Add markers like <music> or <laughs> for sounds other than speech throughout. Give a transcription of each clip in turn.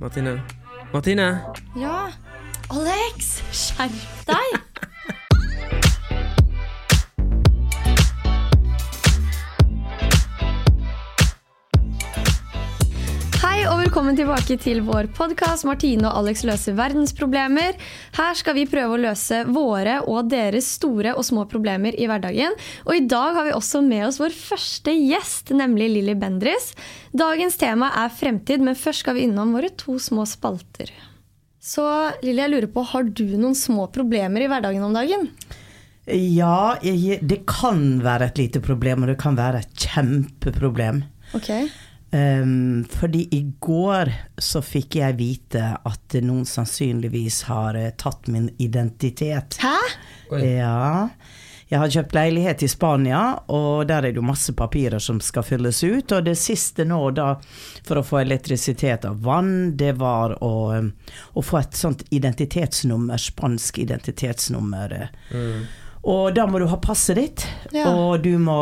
Martine. Martine! Ja. Alex, skjerp deg! Velkommen tilbake til vår podkast Martine og Alex løser verdensproblemer. Her skal vi prøve å løse våre og deres store og små problemer i hverdagen. Og i dag har vi også med oss vår første gjest, nemlig Lilly Bendris. Dagens tema er fremtid, men først skal vi innom våre to små spalter. Så Lilly, jeg lurer på, har du noen små problemer i hverdagen om dagen? Ja, jeg, det kan være et lite problem, og det kan være et kjempeproblem. Ok. Um, fordi i går så fikk jeg vite at noen sannsynligvis har uh, tatt min identitet. Hæ? Oi. Ja. Jeg har kjøpt leilighet i Spania, og der er det jo masse papirer som skal fylles ut. Og det siste nå, da, for å få elektrisitet og vann, det var å, um, å få et sånt identitetsnummer, spansk identitetsnummer. Og da må du ha passet ditt, Ja. og du må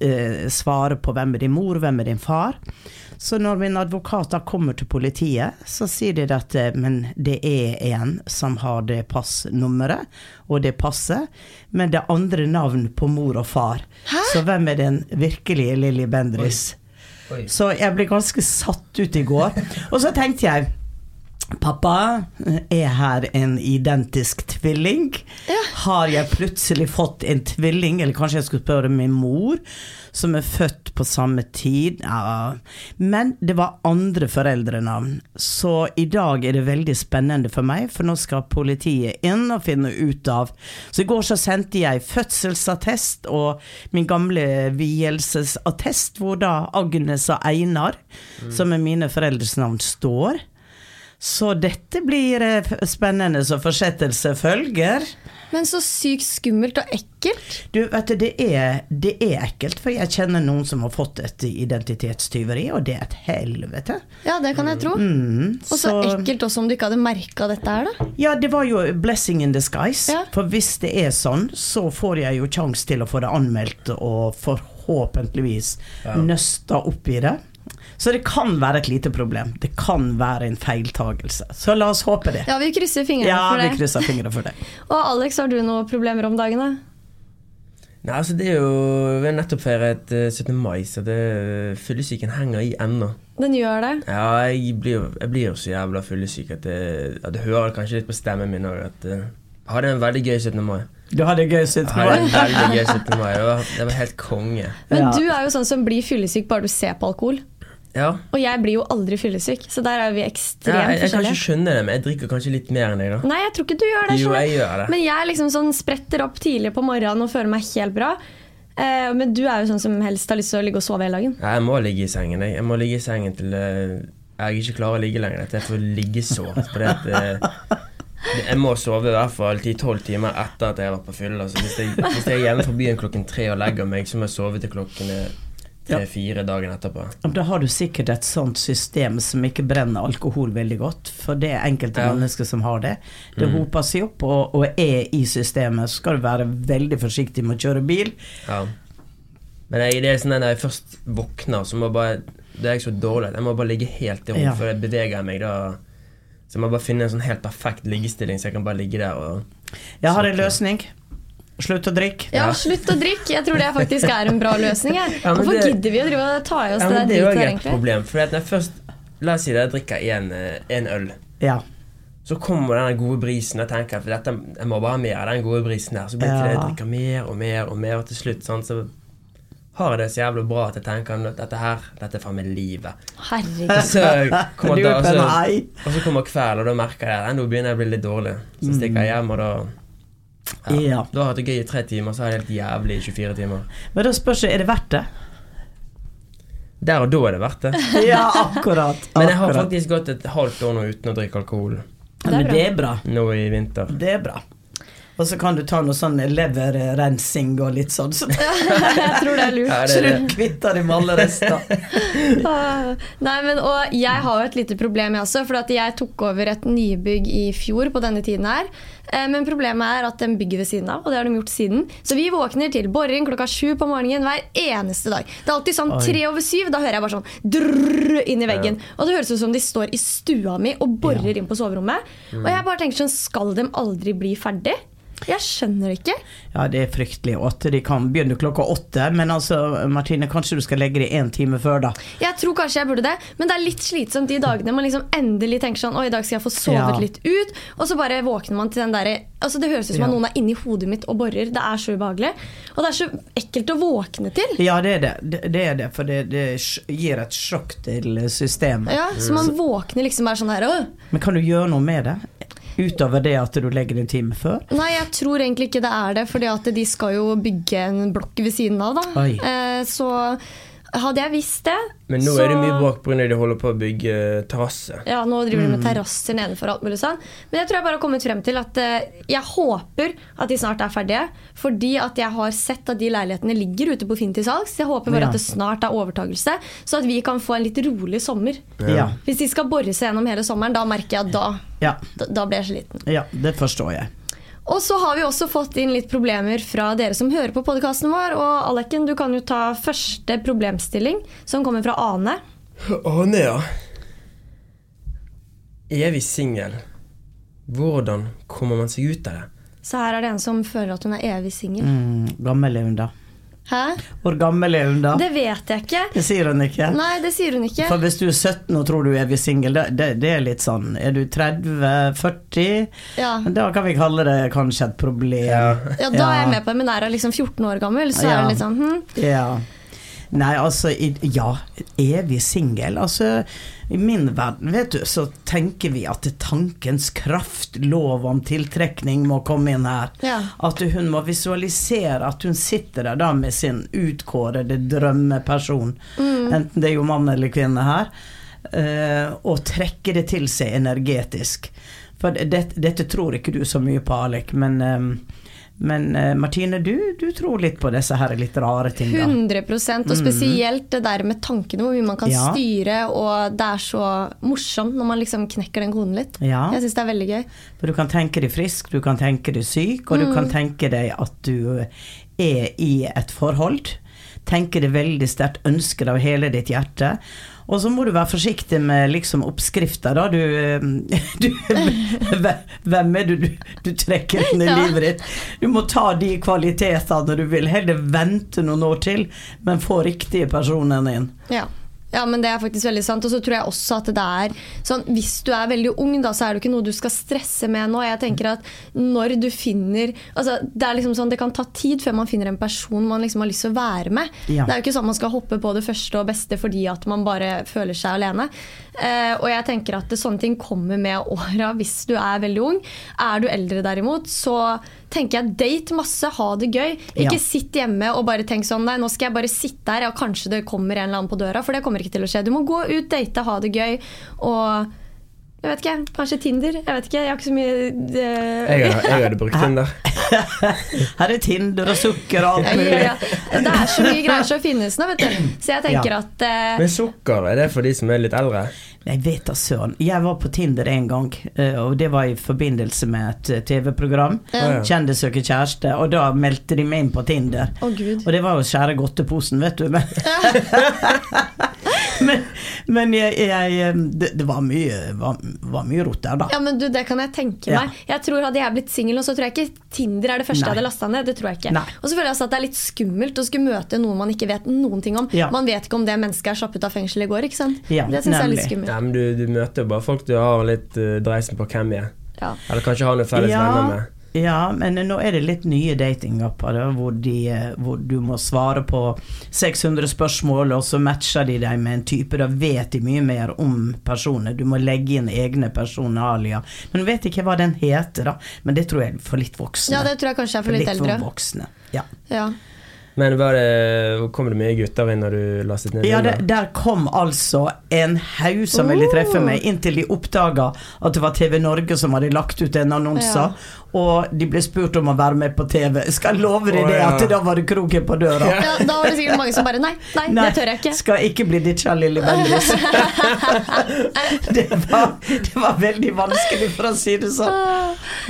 eh, svare på hvem er din mor, hvem er din far. Så når min advokat da kommer til politiet, så sier de at eh, men det er en som har det passnummeret og det passet, men det er andre navn på mor og far. Så hvem er den virkelige Lilly Bendriss? Oi. Så jeg ble ganske satt ut i går. Og så tenkte jeg Pappa, er her en identisk tvilling? Har jeg plutselig fått en tvilling, eller kanskje jeg skulle spørre min mor, som er født på samme tid? Ja. Men det var andre foreldrenavn, så i dag er det veldig spennende for meg, for nå skal politiet inn og finne ut av Så i går så sendte jeg fødselsattest og min gamle vielsesattest, hvor da Agnes og Einar, som er mine foreldres navn, står. Så dette blir eh, spennende, så fortsettelse følger. Men så sykt skummelt og ekkelt. Du, vet du, det er, det er ekkelt, for jeg kjenner noen som har fått et identitetstyveri, og det er et helvete. Ja, det kan jeg tro. Mm, Og så ekkelt også om du ikke hadde merka dette her, da. Ja, det var jo blessing in disguise. Ja. For hvis det er sånn, så får jeg jo sjanse til å få det anmeldt og forhåpentligvis nøsta opp i det. Så det kan være et lite problem. Det kan være en feiltagelse. Så la oss håpe det. Ja, vi krysser fingrene Ja, for vi krysser fingrene for det. <laughs> Og Alex, har du noen problemer om dagen, da? Nei, altså det er jo Vi har nettopp feiret eh, 17. mai, så det fyllesyken henger i ennå. Den gjør det. Ja, jeg blir, jeg blir jo så jævla fyllesyk at det, at det hører kanskje litt på stemmen min òg at eh, Jeg hadde en veldig gøy 17. mai. Du hadde gøy gøy, mai. Jeg hadde en veldig gøy 17. mai. <laughs> Det var, det var helt konge. Men Ja. du er jo sånn som blir fyllesyk bare du ser på alkohol. Ja. Og jeg blir jo aldri fyllesyk, så der er vi ja ekstremt jeg, jeg kan ikke forskjellige. skjønne det, men jeg drikker kanskje litt mer enn deg, da. Nei, jeg tror ikke du gjør det. Jo, jeg gjør det. Men jeg liksom sånn spretter opp tidlig på morgenen og føler meg helt bra. Eh, men du er jo sånn som helst har lyst til å ligge og sove hele dagen. Ja, jeg må ligge i sengen. Jeg, jeg må ligge i sengen til eh, jeg ikke klarer å ligge lenger. Til jeg får liggesår. Fordi at eh, jeg må sove i hvert fall 10-12 timer etter at jeg har vært på fylla. Altså, hvis jeg, hvis jeg er hjemme fra byen klokken tre og legger meg, så må jeg sove til klokken tre-fire dagen etterpå. Da har du sikkert et sånt system som ikke brenner alkohol veldig godt, for det er enkelte Ja. mennesker som har det. Det Mm. hoper seg opp og, og er i systemet, så skal du være veldig forsiktig med å kjøre bil. Ja. Men jeg, det er sånn når jeg først våkner, så må jeg bare Det er jeg så dårlig jeg må bare ligge helt i ro, Ja. for jeg beveger meg da Så jeg må bare finne en sånn helt perfekt liggestilling, så jeg kan bare ligge der og Jeg har en løsning. Slutt å drikke. Ja, slutt å drikke. Jeg tror det faktisk er en bra løsning. <laughs> Ja, Hvorfor det- gidder vi å drive og ta i oss Ja, det der det er jo et egentlig? problem. For når jeg først La oss si jeg drikker én en øl. Ja. Så kommer den gode brisen, og tenker at dette, jeg må bare ha mer av den gode brisen der. Så blir det til jeg drikker mer og mer og mer, og til slutt sånn, så har jeg det så jævlig bra at jeg tenker at dette her, dette er faen meg livet. Herregud. Så <laughs> kommer da, Lurer så, og så kommer kveld, og da merker jeg at nå begynner jeg å bli litt dårlig. Så stikker jeg hjem, og da ja. ja. Du har hatt det gøy i tre timer, så er det helt jævlig i 24 timer. Men da spørs det, er det verdt det? Der og da er det verdt det. <laughs> ja, akkurat. <laughs> Men jeg har akkurat. faktisk gått et halvt år nå uten å drikke alkohol. Det er Men det er bra. Nå i vinter. Det er bra. Og så kan du ta noe sånn leverrensing og litt sånn, så, <laughs> Jeg tror det er lurt. Ja, det så du kvitter deg med alle rester. <laughs> Ah, Nei, men og Jeg har jo et lite problem, jeg også. For at jeg tok over et nybygg i fjor på denne tiden her. Eh, Men problemet er at de bygger ved siden av, og det har de gjort siden. Så vi våkner til boring klokka sju på morgenen hver eneste dag. Det er alltid sånn tre over syv. Da hører jeg bare sånn drrrr inn i veggen. Og det høres ut som de står i stua mi og borer inn på soverommet. Og jeg bare tenker sånn, skal de aldri bli ferdig? Jeg skjønner ikke. Ja, det er fryktelig. Åtte, de kan begynne klokka åtte, men altså, Martine, kanskje du skal legge det én time før, da. Jeg tror kanskje jeg burde det, men det er litt slitsomt de dagene man liksom endelig tenker sånn Å, i dag skal jeg få sovet Ja. litt ut. Og så bare våkner man til den derre Altså Det høres ut som Ja. at noen er inni hodet mitt og borer. Det er så ubehagelig. Og det er så ekkelt å våkne til. Ja, det er det. Det, det er det, for det, det gir et sjokk til systemet. Ja, Så man våkner liksom bare sånn her! Men kan du gjøre noe med det? Utover det at du legger en time før? Nei, jeg tror egentlig ikke det er det, fordi de skal jo bygge en blokk ved siden av, da. Eh, så hadde jeg visst det Men nå så... er det mye bråk pga. de holder på å bygge terrasse. Ja, nå driver de med Mm. terrasser nedenfor alt mulig sånn. Men jeg tror jeg bare har kommet frem til at eh, jeg håper at de snart er ferdige. Fordi at jeg har sett at de leilighetene ligger ute på Finn til salgs. Jeg håper bare Ja. at det snart er overtagelse, så at vi kan få en litt rolig sommer. Ja. Hvis de skal bore seg gjennom hele sommeren, da merker jeg at da, Ja, da, da blir jeg sliten. ja det forstår jeg. Og så har vi også fått inn litt problemer fra dere som hører på podkasten vår. Og Aleken, du kan jo ta første problemstilling, som kommer fra Ane. Ane, ja. Evig singel. Hvordan kommer man seg ut av det? Så her er det en som føler at hun er evig singel. Mm, gammel er hun da? Hæ? Hvor gammel er hun da? Det vet jeg ikke. Det sier hun ikke. Nei, det sier hun ikke. For hvis du er 17 og tror du er evig singel, det, det, det er litt sånn Er du 30-40? Ja. Da kan vi kalle det kanskje et problem. Ja. ja, da er jeg med på det, men er hun liksom 14 år gammel, så er hun litt sånn hm. Ja. Nei, altså Ja, evig singel. Altså, i min verden, vet du, så tenker vi at tankens kraft, lov om tiltrekning, må komme inn her. Ja. At hun må visualisere at hun sitter der da med sin utkårede drømmeperson, Mm. enten det er jo mann eller kvinne her, eh, og trekke det til seg energetisk. For det, dette tror ikke du så mye på, Alek, men eh, men uh, Martine, du, du tror litt på disse her litt rare tinga. 100 og spesielt det der med tankene, hvor mye man kan Mm. Ja. styre, og det er så morsomt når man liksom knekker den koden litt. Ja. Jeg syns det er veldig gøy. For du kan tenke deg frisk, du kan tenke deg syk, og du kan tenke deg at du er i et forhold. Tenke deg veldig sterkt, ønsket av hele ditt hjerte. Og så må du være forsiktig med liksom oppskrifter, da. Du, eh, <laughs> du Hvem er det du, du trekker inn i Ja. livet ditt? Du må ta de kvalitetene du vil. Heller vente noen år til, men få riktige personene inn. Ja. Ja, men det er faktisk veldig sant. Og så tror jeg også at det er sånn Hvis du er veldig ung, da, så er det ikke noe du skal stresse med nå. Jeg tenker at når du finner altså, Det er liksom sånn, det kan ta tid før man finner en person man liksom har lyst til å være med. Ja. Det er jo ikke sånn man skal hoppe på det første og beste fordi at man bare føler seg alene. Eh, og jeg tenker at det, sånne ting kommer med åra hvis du er veldig ung. Er du eldre derimot, så tenker jeg date masse, ha det gøy. Ikke Ja. sitt hjemme og bare tenk sånn Nei, nå skal jeg bare sitte her, og kanskje det kommer en eller annen på døra. For det kommer ikke til å skje. Du må gå ut, date, ha det gøy. Og jeg vet ikke, kanskje Tinder. Jeg vet ikke, jeg har ikke så mye det... Jeg, har- jeg hadde brukt Tinder. <laughs> Her er Tinder og sukker og alt mulig. ja, ja. Det er så mye greier som finnes nå, vet du. Så jeg tenker Ja. at uh... Men sukker, er det for de som er litt eldre? Jeg vet da søren. Jeg var på Tinder en gang, eh, og det var i forbindelse med et eh, TV-program. Ja. 'Kjendis søker kjæreste', og da meldte de meg inn på Tinder. Oh. Og det var jo skjære godteposen, vet du. Men, <laughs> men, men jeg, jeg, eh, det, det var mye, var, var mye rot der, da. Ja, men du, Det kan jeg tenke Ja. meg. Jeg tror Hadde jeg blitt singel, nå, så tror jeg ikke Tinder er det første Nei. jeg hadde lasta ned. Det tror jeg ikke. Nei. Og så føler jeg også at det er litt skummelt å skulle møte noen man ikke vet noen ting om. Ja. Man vet ikke om det mennesket er slappet av fengsel i går. ikke sant? Ja, det syns jeg er litt skummelt. Ja, du, du møter jo bare folk du har litt uh, dreisen på hvem er. Ja. Eller kanskje har noen felles venner med. ja, men nå er det litt nye datingapper da, hvor, de, eh, hvor du må svare på 600 spørsmål, og så matcher de deg med en type. Da vet de mye mer om personer. Du må legge inn egne personalia. Men vet ikke hva den heter, da. Men det tror jeg er for litt voksne. ja, det tror jeg kanskje er for litt eldre. for voksne. Ja. Ja. Men var det, kom det mye gutter inn når du lastet ned? Ja, der, der kom altså en haug som ville treffe meg, inntil de oppdaga at det var TV Norge som hadde lagt ut en annonse. Ja. Og de ble spurt om å være med på TV. Skal Jeg love deg det, ja. at da var det kroken på døra. Ja, da var det sikkert mange som bare Nei, nei, det tør jeg ikke. skal ikke bli ditcha, lille Bendriss. <laughs> det, var, det var veldig vanskelig, for å si det sånn,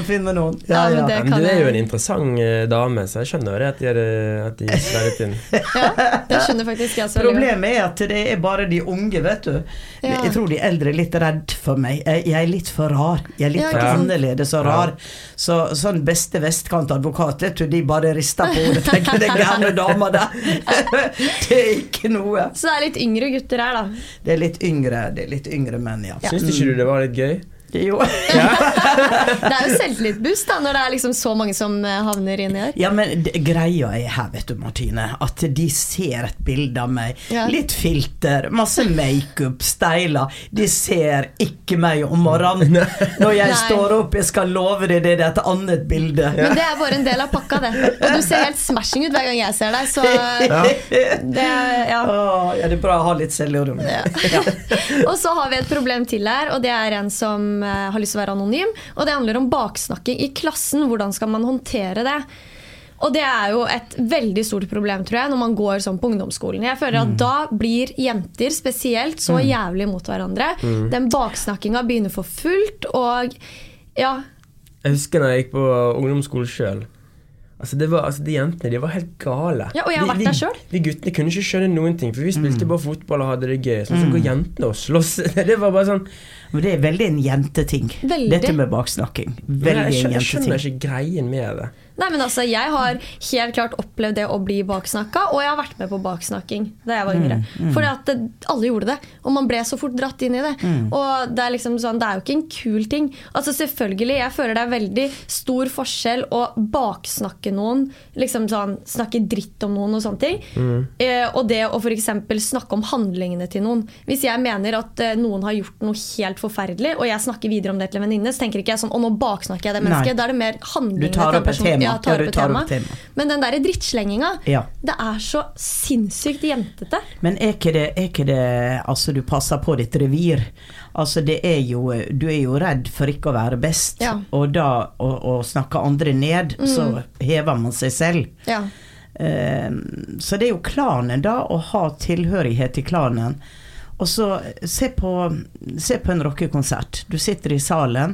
å finne noen. Ja, Ja, men ja. Men du er jo en interessant eh, dame, så jeg skjønner jo det at de, er at de inn. Ja, det skjønner faktisk jeg så. Problemet er at det er bare de unge, vet du. Ja. Jeg tror de eldre er litt redd for meg. Jeg, jeg er litt for rar. Jeg er litt Ja, for annerledes og rar. Så sånn beste vestkantadvokat, vet du, de bare rister på hodet. Tenker den gærne dama der. <laughs> det er ikke noe. Så det er litt yngre gutter her, da. Det er litt yngre, det er litt yngre menn, ja. Ja. Syns ikke du det var litt gøy? <laughs> Jo. Det er jo selvtillitsboost når det er liksom så mange som havner havner inni der. Ja, men det, greia er her, vet du, Martine, at de ser et bilde av meg. Ja. Litt filter, masse makeup, steiler. De ser ikke meg om morgenen. Når jeg Nei. står opp, jeg skal love deg, det er et annet bilde. Men det er bare en del av pakka, det. Og du ser helt smashing ut hver gang jeg ser deg, så det Ja. Åh, ja, det er bra å ha litt selvironi. Ja. <laughs> Og så har vi et problem til her, og det er en som eh, har lyst til å være anonym. Og det handler om baksnakking i klassen. Hvordan skal man håndtere det? Og det er jo et veldig stort problem tror jeg, når man går sånn på ungdomsskolen. Jeg føler at Da blir jenter spesielt så jævlig mot hverandre. Den baksnakkinga begynner for fullt, og ja Jeg husker når jeg gikk på ungdomsskole sjøl. Altså, det var, altså, de jentene de var helt gale. Ja, og jeg har vært vært de, der selv. De guttene kunne ikke skjønne noen ting, for vi spilte bare fotball og hadde det gøy. Så, Mm. så går jentene og slåss. <laughs> Det var bare sånn Men det er veldig en jenteting. Veldig. Dette med baksnakking. Veldig en jenteting. jeg skjønner ikke greien med det. Nei, men altså, Jeg har helt klart opplevd det å bli baksnakka, og jeg har vært med på baksnakking da jeg var yngre. Fordi at det, alle gjorde det, og man ble så fort dratt inn i det. Og Det er liksom sånn, det er jo ikke en kul ting. Altså Selvfølgelig, jeg føler det er veldig stor forskjell å baksnakke noen, liksom sånn, snakke dritt om noen og sånne ting, eh, og det å f.eks. snakke om handlingene til noen. Hvis jeg mener at eh, noen har gjort noe helt forferdelig, og jeg snakker videre om det til en venninne, så tenker ikke jeg sånn å nå baksnakker jeg det Nei. mennesket. Da er det mer handlingene til en person. Tema. Ja, tar opp tar tema. opp tema. Men den derre drittslenginga, Ja. det er så sinnssykt jentete. Men er ikke det, er ikke det Altså, du passer på ditt revir. Altså, det er jo Du er jo redd for ikke å være best. Ja. Mm. Og da å, å snakke andre ned, så hever man seg selv. Ja. Eh, så det er jo klanen, da, å ha tilhørighet til klanen. Og så se på, se på en rockekonsert. Du sitter i salen,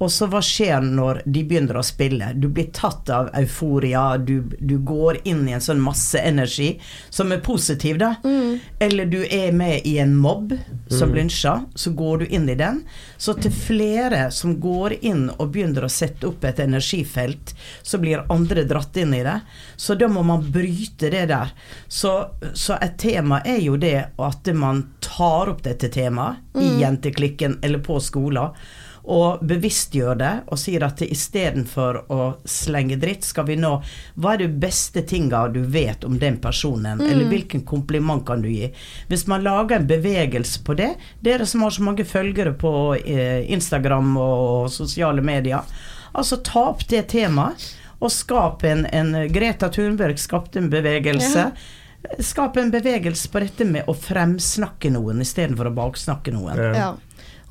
og så hva skjer når de begynner å spille? Du blir tatt av euforia, du, du går inn i en sånn masse energi som er positiv, da. Eller du er med i en mobb som lynsjer, så går du inn i den. Så til flere som går inn og begynner å sette opp et energifelt, så blir andre dratt inn i det. Så da må man bryte det der. Så, så et tema er jo det at man tar opp dette temaet i jenteklikken eller på skolen og bevisstgjør det og sier at istedenfor å slenge dritt, skal vi nå Hva er det beste tinga du vet om den personen, eller hvilken kompliment kan du gi? Hvis man lager en bevegelse på det, dere som har så mange følgere på eh, Instagram og sosiale medier, altså ta opp det temaet. Og skap en, en Greta Thunberg skapte en bevegelse. Skap en bevegelse på dette med å fremsnakke noen istedenfor å baksnakke noen. Ja.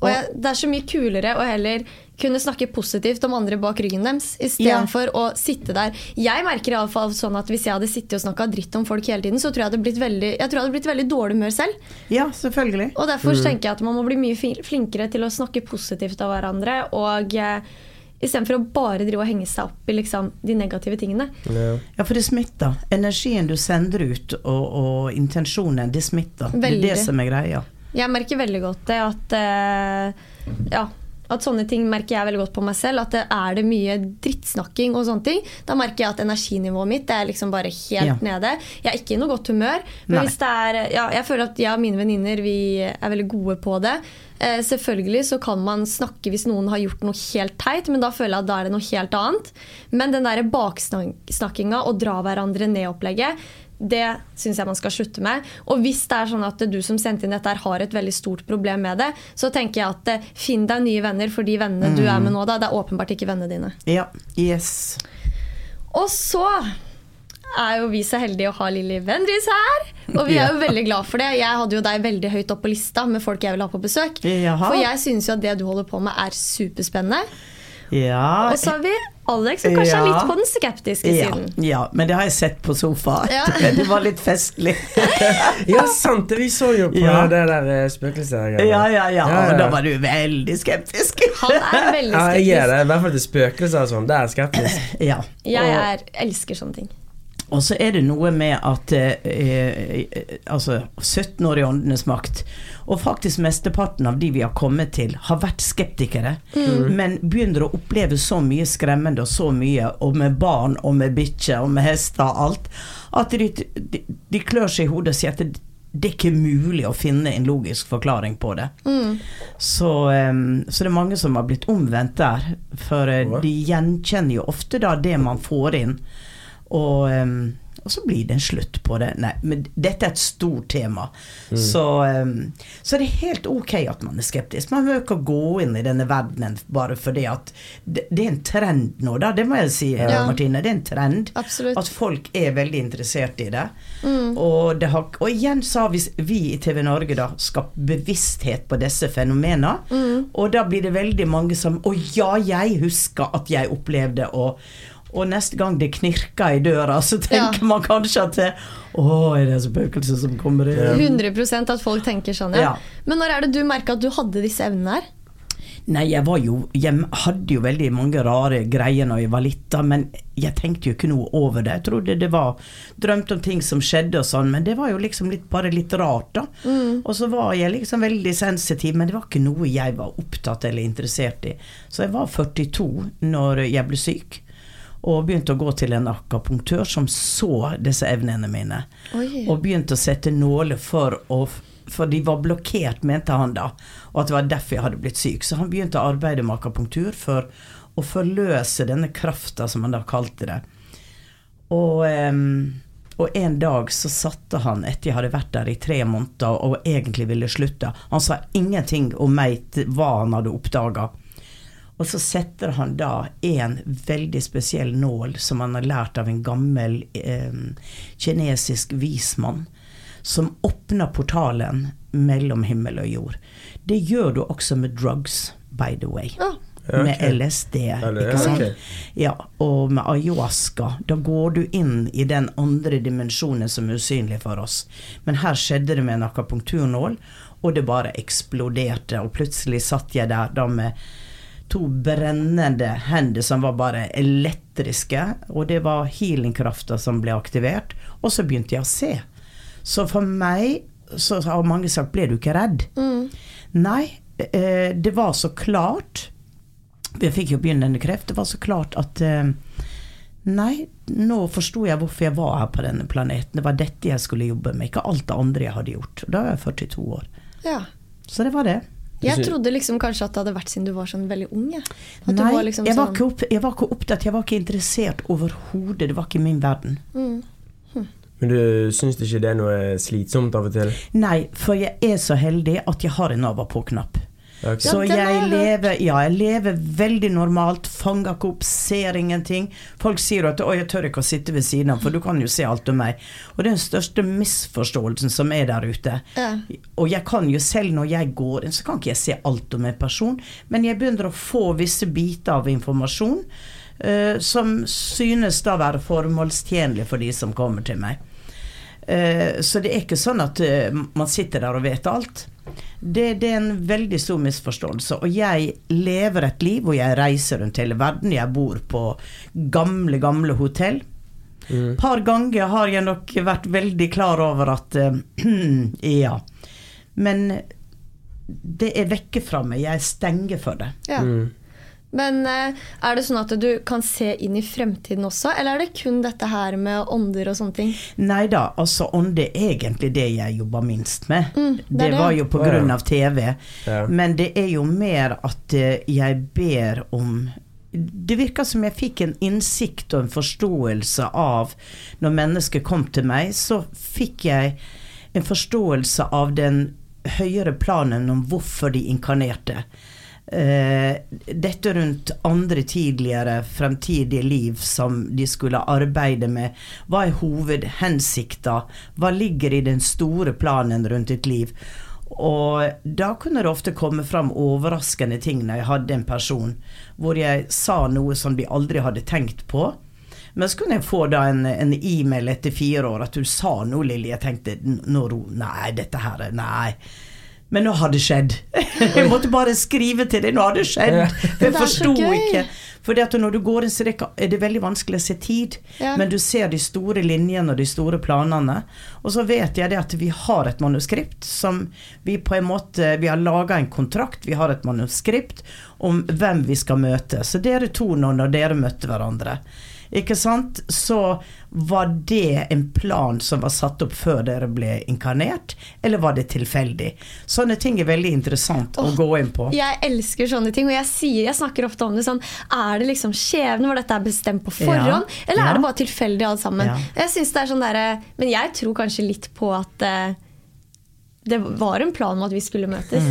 Ja. Og jeg, det er så mye kulere å heller kunne snakke positivt om andre bak ryggen deres, istedenfor å sitte der. Jeg merker i alle fall sånn at Hvis jeg hadde sittet og snakka dritt om folk hele tiden, så tror jeg hadde blitt veldig, jeg tror jeg hadde blitt veldig dårlig humør selv. Ja, selvfølgelig. Og Derfor tenker jeg at man må bli mye flinkere til å snakke positivt av hverandre. Og eh, istedenfor å bare drive og henge seg opp i liksom, de negative tingene. Ja. Ja, for det smitter. Energien du sender ut, og, og intensjonen, det smitter. Det er det som er greia. Jeg merker veldig godt det at eh, Ja. At sånne ting merker jeg veldig godt på meg selv. At det er det mye drittsnakking og sånne ting. Da merker jeg at energinivået mitt det er liksom bare helt Ja. nede. Jeg er ikke i noe godt humør. Men Nei. hvis det er ja, Jeg føler at jeg og mine venninner vi er veldig gode på det. Eh, selvfølgelig så kan man snakke hvis noen har gjort noe helt teit, men da føler jeg at da er det noe helt annet. Men den der baksnakkinga og dra hverandre ned-opplegget, det syns jeg man skal slutte med. Og hvis det er sånn at du som sendte inn dette her har et veldig stort problem med det, så tenker jeg at eh, finn deg nye venner for de vennene du er med nå. da. Det er åpenbart ikke vennene dine. Ja, yes. Og så er jo vi så heldige å ha Lilly Vendris her. Og vi er jo veldig glad for det. Jeg hadde jo deg veldig høyt opp på lista med folk jeg vil ha på besøk. Jaha. For jeg synes jo at det du holder på med, er superspennende. Ja, Og så har vi Alex, som kanskje er litt på den skeptiske ja, siden. ja, men det har jeg sett på sofa. Ja. <laughs> Det var litt festlig. <laughs> Ja, sant det! Vi så jo på Ja. det der eh, spøkelset. Ja, ja, ja. Og da var du veldig skeptisk. Han er veldig Ja, jeg er skeptisk. det. I hvert fall til spøkelser og sånn. Det er skeptisk. <laughs> Ja. Jeg er, elsker sånne ting. Og så er det noe med at eh, eh, Altså, 17 år i åndenes makt, og faktisk mesteparten av de vi har kommet til, har vært skeptikere, men begynner å oppleve så mye skremmende og så mye, og med barn og med bikkjer og med hester og alt, at de, de, de klør seg i hodet og sier at det, det er ikke mulig å finne en logisk forklaring på det. Så, em, så det er mange som har blitt omvendt der. For eh, de gjenkjenner jo ofte da det man får inn. Og, og så blir det en slutt på det. Nei, men dette er et stort tema. Så, em, så det er helt ok at man er skeptisk. Man behøver ikke gå inn i denne verdenen bare fordi at det, det er en trend nå, da. Det må jeg si, Ja. Martine. Det er en trend. Absolutt. At folk er veldig interessert i det. Og, det har, og igjen så har vi, vi i TV Norge da skapt bevissthet på disse fenomenene. Og da blir det veldig mange som Å ja, jeg husker at jeg opplevde og og neste gang det knirker i døra, så tenker Ja. man kanskje at det, Å, er det spøkelset som kommer inn? 100% at folk tenker sånn, ja. Ja. Men når er det du merka at du hadde disse evnene her? Nei, jeg var jo Jeg hadde jo veldig mange rare greier når jeg var lita, men jeg tenkte jo ikke noe over det. Jeg trodde det var Drømte om ting som skjedde og sånn, men det var jo liksom litt, bare litt rart, da. Og så var jeg liksom veldig sensitiv, men det var ikke noe jeg var opptatt eller interessert i. Så jeg var 42 når jeg ble syk. Og begynte å gå til en akapunktør som så disse evnene mine. Oi. Og begynte å sette nåler for å For de var blokkert, mente han da. Og at det var derfor jeg hadde blitt syk. Så han begynte å arbeide med akapunktur for å forløse denne krafta, som han da kalte det. Og, og en dag så satte han, etter jeg hadde vært der i tre måneder og egentlig ville slutte Han sa ingenting om meg, til hva han hadde oppdaga. Og så setter han da en veldig spesiell nål som han har lært av en gammel eh, kinesisk vismann, som åpner portalen mellom himmel og jord. Det gjør du også med drugs, by the way. Ja. Okay. Med. LSD, ikke sant? Okay. Ja, og med ayahuasca. Da går du inn i den andre dimensjonen som er usynlig for oss. Men her skjedde det med en akapunkturnål, og det bare eksploderte. Og plutselig satt jeg der da med to brennende hender som var bare elektriske, og det var healingkrafta som ble aktivert. Og så begynte jeg å se. Så for meg så har mange sagt 'ble du ikke redd'? Nei, eh, det var så klart Jeg fikk jo begynnende kreft. Det var så klart at eh, Nei, nå forsto jeg hvorfor jeg var her på denne planeten. Det var dette jeg skulle jobbe med, ikke alt det andre jeg hadde gjort. Da var jeg 42 år. ja. Så det var det. Jeg trodde liksom kanskje at det hadde vært siden du var sånn veldig ung. du Nei, var liksom jeg, var sånn- ikke opp, jeg var ikke opptatt, jeg var ikke interessert overhodet. Det var ikke min verden. Men du syns ikke det er noe slitsomt av og til? Nei, for jeg er så heldig at jeg har en av og Så jeg lever, ja, jeg lever veldig normalt, fanger ikke opp, ser ingenting. Folk sier at 'å, jeg tør ikke å sitte ved siden av', for du kan jo se alt om meg. Og det er den største misforståelsen som er der ute. Ja. Og jeg kan jo selv når jeg går inn, så kan ikke jeg se alt om en person, men jeg begynner å få visse biter av informasjon uh, som synes da være formålstjenlig for de som kommer til meg. Uh, så det er ikke sånn at uh, man sitter der og vet alt. Det, det er en veldig stor misforståelse. Og jeg lever et liv hvor jeg reiser rundt hele verden. Jeg bor på gamle, gamle hotell. Et par ganger har jeg nok vært veldig klar over at eh, <clears throat> Ja. Men det er vekke fra meg. Jeg stenger for det. Ja. Men eh, er det sånn at du kan se inn i fremtiden også, eller er det kun dette her med ånder og sånne ting? Nei da, altså ånde er egentlig det jeg jobber minst med. Mm, det det, det. var jo på ja. av TV. Ja. Men det er jo mer at eh, jeg ber om det virker som jeg fikk en innsikt og en forståelse av Når mennesket kom til meg, så fikk jeg en forståelse av den høyere planen om hvorfor de inkarnerte. Eh, dette rundt andre tidligere fremtidige liv som de skulle arbeide med. Hva er hovedhensikta? Hva ligger i den store planen rundt ditt liv? Og da kunne det ofte komme fram overraskende ting når jeg hadde en person hvor jeg sa noe som de aldri hadde tenkt på. Men så kunne jeg få da en, e-mail etter fire år at du sa noe, Lilly. Jeg tenkte nå ro Nei, dette her er Nei. Men nå har det skjedd. <laughs> Jeg måtte bare skrive til deg. Nå har det skjedd. Jeg forsto ikke. Fordi at når du går inn, så er det er det veldig vanskelig å se tid. Ja. Men du ser de store linjene og de store planene. Og så vet jeg det at vi har et manuskript som vi på en måte Vi har laga en kontrakt, vi har et manuskript om hvem vi skal møte. Så dere to nå, når dere møtte hverandre, ikke sant, så var det en plan som var satt opp før dere ble inkarnert, eller var det tilfeldig? Sånne ting er veldig interessant å gå inn på. Jeg elsker sånne ting, og jeg, sier, jeg snakker ofte om det sånn Er det liksom skjebne hvor dette er bestemt på forhånd, Ja, eller ja. er det bare tilfeldig alt sammen? Ja. Jeg synes det er sånn der, Men jeg tror kanskje litt på at eh, det var en plan om at vi skulle møtes.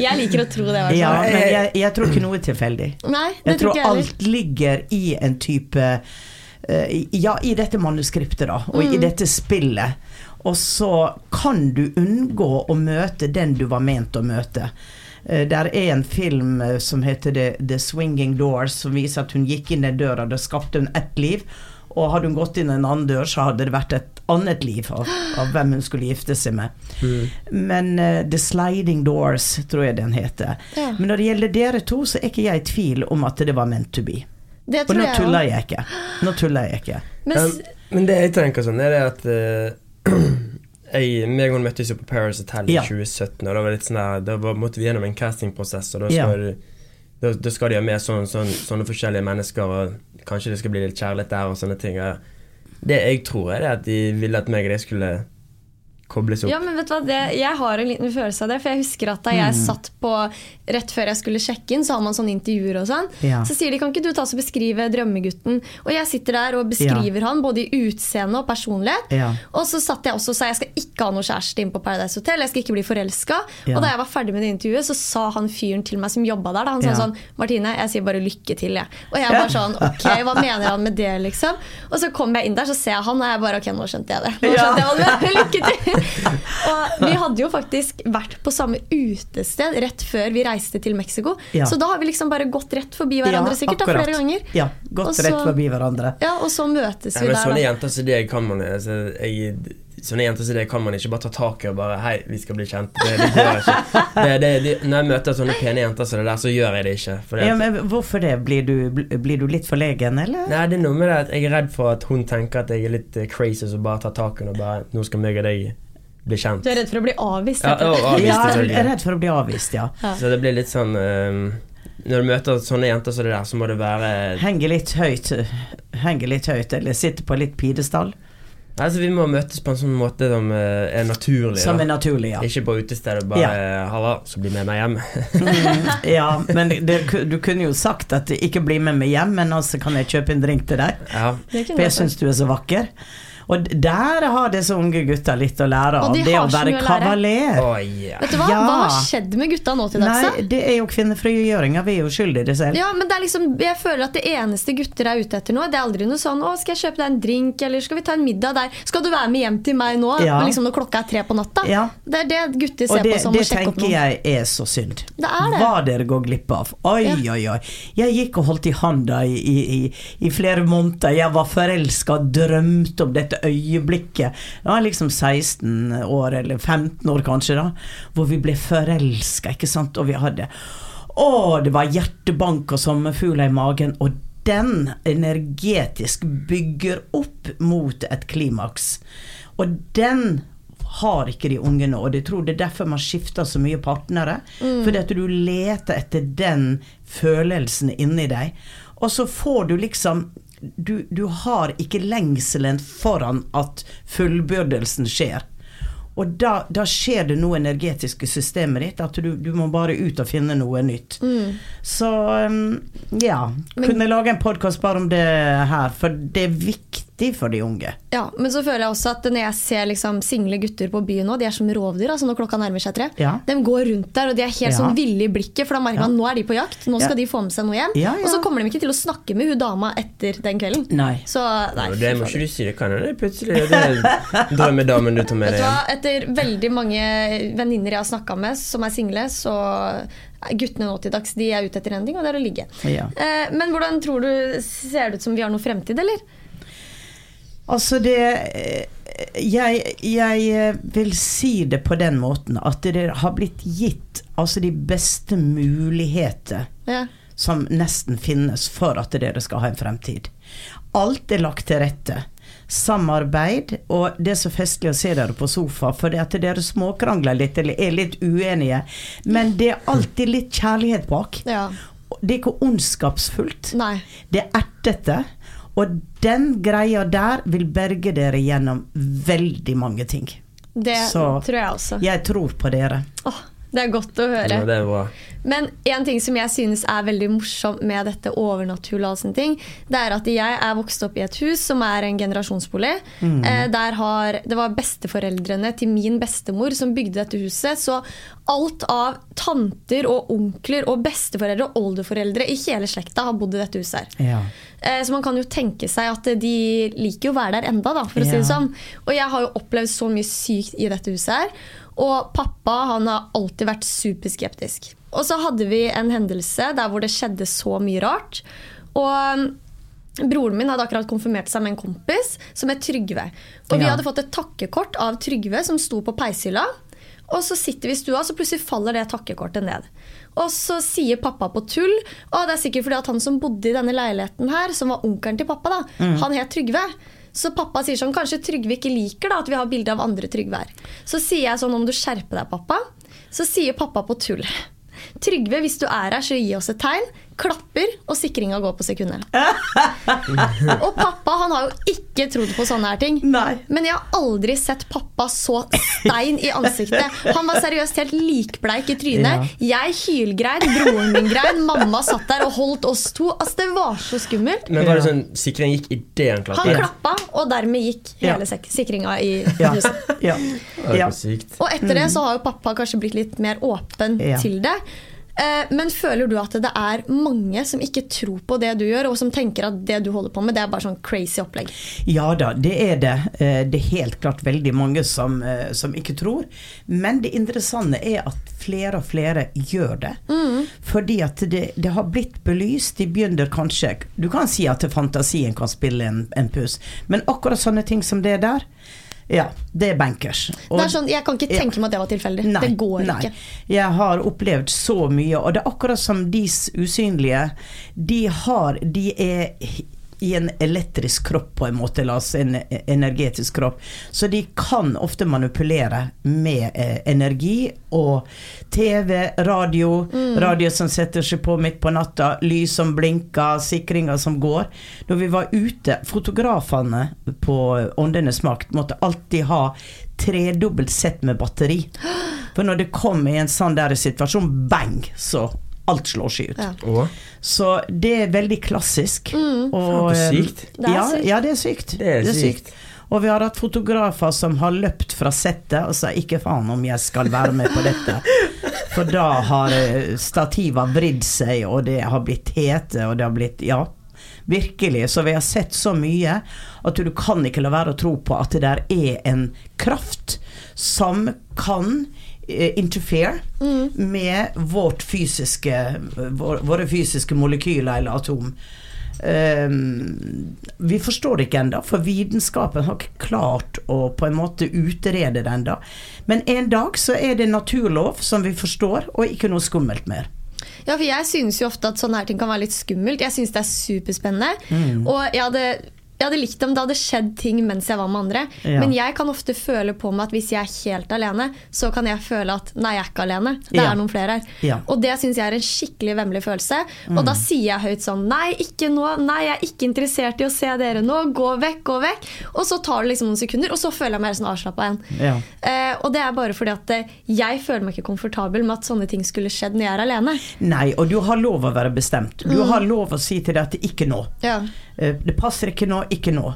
Jeg liker å tro det. Mm. Ja, men jeg, jeg tror ikke noe er tilfeldig. Nei, det Jeg tror tror jeg alt ligger i en type uh, Ja, i dette manuskriptet, da, og Mm. i dette spillet. Og så kan du unngå å møte den du var ment å møte. Uh, Der er en film eh, som heter The, The Swinging Doors, som viser at hun gikk inn den døra. Da skapte hun ett liv. Og hadde hun gått inn en annen dør, så hadde det vært et annet liv av, av hvem hun skulle gifte seg med. Men uh, The Sliding Doors, tror jeg den heter. Ja. Men når det gjelder dere to, så er ikke jeg i tvil om at det var meant to be. Det Og tror nå jeg tuller jeg ikke. Nå tuller jeg ikke. Men, men det jeg tenker sånn, er det at uh, <clears throat> jeg, meg og hun møttes jo på Paris Hotel i Ja. 2017, og da var det litt sånn der, da måtte vi gjennom en castingprosess, og da Ja. skal, du, da, da skal de ha med sånne, sånne, sånne forskjellige mennesker, og kanskje det skal bli litt kjærlighet der og sånne ting. Det jeg tror, er at de ville at meg og de skulle kobles opp. Ja, men vet du hva, det, Jeg har en liten følelse av det. For jeg husker at da Mm. jeg satt på Rett før jeg skulle sjekke inn, så har man sånne intervjuer og sånn. Ja. Så sier de kan ikke du ta oss og beskrive drømmegutten. Og jeg sitter der og beskriver han både i utseende og personlighet. Ja. Og så satt jeg også og sa jeg skal ikke ha noe kjæreste inn på Paradise Hotel. Jeg skal ikke bli forelska. Ja. Og da jeg var ferdig med det intervjuet, så sa han fyren til meg som jobba der, da, han Ja. sa sånn Martine, jeg sier bare lykke til, jeg. Og jeg bare sånn <laughs> Ok, hva mener han med det, liksom? Og så kommer jeg inn der, så ser jeg han, og jeg bare Ok, nå skjønte jeg det. Nå skjønte jeg hva mener. Lykke til! <laughs> <laughs> Og vi hadde jo faktisk vært på samme utested rett før vi reiste til Mexico. Ja. Så da har vi liksom bare gått rett forbi hverandre sikkert da, flere ganger. Ja, gått Og så- rett forbi hverandre. Ja, Og så møtes Ja, vi men der, sånne da. jenter som det kan man altså, jeg, Sånne jenter som det kan man ikke bare ta tak i og bare Hei, vi skal bli kjent. Det, det gjør jeg ikke. Det, det, det, når jeg møter sånne pene jenter som det der, så gjør jeg det ikke. Ja, men hvorfor det? Blir du, blir du litt forlegen, eller? Nei, det er noe med det at jeg er redd for at hun tenker at jeg er litt crazy som bare tar tak i henne og bare Nå skal meg og deg bli kjent. Du er redd for å bli avvist? Ja, og avvist, Ja, jeg er redd for å bli avvist, ja. Ja. Så det blir litt sånn um, Når du møter sånne jenter som det der, så må det være Henge litt høyt, Henge litt høyt, eller sitte på litt pidestall. Altså, vi må møtes på en sånn måte som eh, er naturlig. Som er naturlig, ja. Ikke på utestedet bare Ja. 'Halla, så bli med meg hjem'. Mm, ja, men det, du kunne jo sagt at ikke bli med meg hjem, men altså kan jeg kjøpe en drink til deg? ja. For jeg syns du er så vakker. Og der har disse unge gutta litt å lære av. de Det å være kavaler. Oh, yeah. Vet du hva? Ja. Hva har skjedd med gutta nå til dags? Nei, det er jo kvinnefrigjøringa. Vi er jo skyldige i det selv. Ja, men det er liksom, Jeg føler at det eneste gutter er ute etter nå, det er aldri noe sånn 'Å, skal jeg kjøpe deg en drink', eller 'Skal vi ta en middag der'? 'Skal du være med hjem til meg nå?' Ja. Liksom når klokka er tre på natta? Ja. Det er det gutter ser det, på som det å sjekke opp tenker jeg er så synd. Det er det. Hva dere går glipp av. Oi, Ja. oi, oi. Jeg gikk og holdt i handa i, i, i, i flere måneder. Jeg var forelska, drømte om dette øyeblikket. Jeg var liksom 16 år, eller 15 år kanskje, da. Hvor vi ble forelska, ikke sant. Og vi hadde Å, det var hjertebank og sommerfugler i magen. Og den energetisk bygger opp mot et klimaks. Og den har ikke de unge nå, og jeg tror det er derfor man skifter så mye partnere. Fordi at du leter etter den følelsen inni deg, og så får du liksom du, du har ikke lengselen foran at fullbyrdelsen skjer. Og da, da skjer det noe energetisk i systemet ditt, at du, du må bare ut og finne noe nytt. Så um, ja. Men- Kunne lage en podkast bare om det her, for det er viktig viktig for de unge. Ja, Men så føler jeg også at når jeg ser liksom single gutter på byen nå, de er som rovdyr altså når klokka nærmer seg tre. Ja. De går rundt der og de er helt Ja. sånn ville i blikket, for da merker man Ja. nå er de på jakt. Nå skal Ja. de få med seg noe hjem. Ja, ja. Og så kommer de ikke til å snakke med hun dama etter den kvelden. Nei. Så nei, Ja, det må ikke du si. Det kan hende plutselig det <laughs> er drømmedamen du tar med deg hjem. Etter veldig mange venninner jeg har snakka med som er single, så guttene nå til dags de er ute etter en ting, og det er å ligge. Ja. Eh, men hvordan tror du Ser det ut som vi har noe fremtid, eller? Altså det eh, jeg, jeg eh, vil si det på den måten at det har blitt gitt altså de beste muligheter Ja. som nesten finnes for at dere skal ha en fremtid. Alt er lagt til rette. Samarbeid, og det er så festlig å se dere på sofa, for det at dere småkrangler litt eller er litt uenige, men det er alltid litt kjærlighet bak. ja. Det er ikke ondskapsfullt. Nei. Det er ertete. Og den greia der vil berge dere gjennom veldig mange ting. Det Så- tror jeg også. Jeg tror på dere. Åh, det er godt å høre. Ja. Men en ting som jeg synes er veldig morsomt med dette overnaturlige, og sånne ting, det er at jeg er vokst opp i et hus som er en generasjonsbolig. Eh, der har, det var besteforeldrene til min bestemor som bygde dette huset. Så alt av tanter og onkler og besteforeldre og oldeforeldre i hele slekta har bodd i dette huset. her. Ja. Eh, Så man kan jo tenke seg at de liker jo å være der enda, da, for å si det sånn. Og jeg har jo opplevd så mye sykt i dette huset her. Og pappa han har alltid vært superskeptisk. Og så hadde vi en hendelse der hvor det skjedde så mye rart. Og um, Broren min hadde akkurat konfirmert seg med en kompis som het Trygve. Og vi hadde fått et takkekort av Trygve som sto på peishylla. Og så sitter vi i stua, så plutselig faller det takkekortet ned. Og så sier pappa på tull Og det er sikkert fordi at han som bodde i denne leiligheten her, som var onkelen til pappa, da, han het Trygve. Så pappa sier sånn Kanskje Trygve ikke liker da at vi har bilde av andre Trygve her. Så sier jeg sånn Om du skjerper deg, pappa. Så sier pappa på tull. Trygve, hvis du er her, så gi oss et tegn. Klapper, og sikringa går på sekundet. <laughs> og pappa han har jo ikke trodd på sånne her ting. Nei. Men jeg har aldri sett pappa så stein i ansiktet. Han var seriøst helt likbleik i trynet. Jeg hylgrein, broren min grein, mamma satt der og holdt oss to. Altså, det var så skummelt. Men var det sånn sikringen gikk idet han Han klappa, og dermed gikk hele ja. sikringa i huset. Ja. Det ja. Og etter det så har jo pappa kanskje blitt litt mer åpen Ja. til det. Eh, Men føler du at det er mange som ikke tror på det du gjør, og som tenker at det du holder på med, det er bare sånn crazy opplegg? Ja da, det er det. Eh, Det er helt klart veldig mange som, eh, som ikke tror. Men det interessante er at flere og flere gjør det. Fordi at det, det har blitt belyst. De begynner kanskje Du kan si at fantasien kan spille en, en puss, men akkurat sånne ting som det der, ja, det er bankers. Og- det er sånn, Jeg kan ikke Ja. tenke meg at det var tilfeldig. Nei, det går nei. ikke. Jeg har opplevd så mye, og det er akkurat som de usynlige. De har De er i en elektrisk kropp, på en måte, en energetisk kropp. Så de kan ofte manipulere med eh, energi og TV, radio, radio som setter seg på midt på natta, lys som blinker, sikringer som går. Når vi var ute, fotografene på Åndenes makt måtte alltid ha tredobbelt sett med batteri. <gasps> For når det kom i en sånn der situasjon, bang, så alt slår seg ut. Ja. Så det er veldig klassisk. Mm. Og, Faen, så eh, sykt. Det er sykt. Ja, det er sykt. Det er sykt. Og vi har hatt fotografer som har løpt fra settet og sa 'ikke faen om jeg skal være med på dette'. <laughs> For da har eh, stativa vridd seg, og det har blitt hete, og det har blitt Ja. Virkelig. Så vi har sett så mye at du kan ikke la være å tro på at det der er en kraft som kan eh, mm. med vårt fysiske, vår, våre fysiske molekyler eller atom. Um, vi forstår det ikke ennå, for vitenskapen har ikke klart å på en måte utrede det ennå. Men en dag så er det naturlov som vi forstår, og ikke noe skummelt mer. Ja, for jeg synes jo ofte at sånne her ting kan være litt skummelt. Jeg synes det er superspennende. Mm. Og jeg hadde, jeg hadde likt om det hadde skjedd ting mens jeg var med andre. Ja. Men jeg kan ofte føle på meg at hvis jeg er helt alene, så kan jeg føle at nei, jeg er ikke alene. Det Ja. er noen flere her. Ja. Og det syns jeg er en skikkelig vemmelig følelse. Og da sier jeg høyt sånn nei, ikke nå. Nei, jeg er ikke interessert i å se dere nå. Gå vekk, gå vekk. Og så tar det liksom noen sekunder, og så føler jeg meg sånn avslappa igjen. Ja. Eh, og det er bare fordi at eh, jeg føler meg ikke komfortabel med at sånne ting skulle skjedd når jeg er alene. Nei, og du har lov å være bestemt. Du har lov å si til at ikke nå. Ja. Eh, Det passer ikke nå, ikke nå.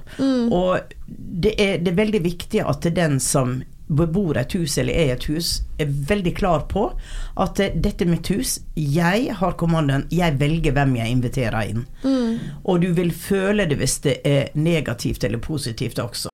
Og det er, det er veldig viktig at den som bebor et hus eller er i et hus, er veldig klar på at eh, dette er mitt hus, jeg har kommandoen, jeg velger hvem jeg inviterer inn. Og du vil føle det hvis det er negativt eller positivt også.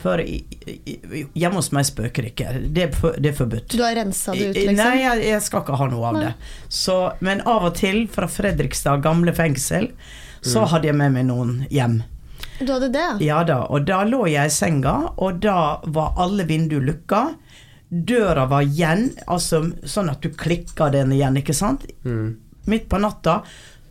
For hjemme hos meg spøker det ikke. Det er, for, det er forbudt. Du har rensa det ut, liksom? Nei, jeg, jeg skal ikke ha noe av Nei. det. Så, men av og til, fra Fredrikstad gamle fengsel, så hadde jeg med meg noen hjem. Du hadde det? Ja da, og da lå jeg i senga, og da var alle vinduer lukka. Døra var igjen, altså sånn at du klikka den igjen, ikke sant? Midt på natta.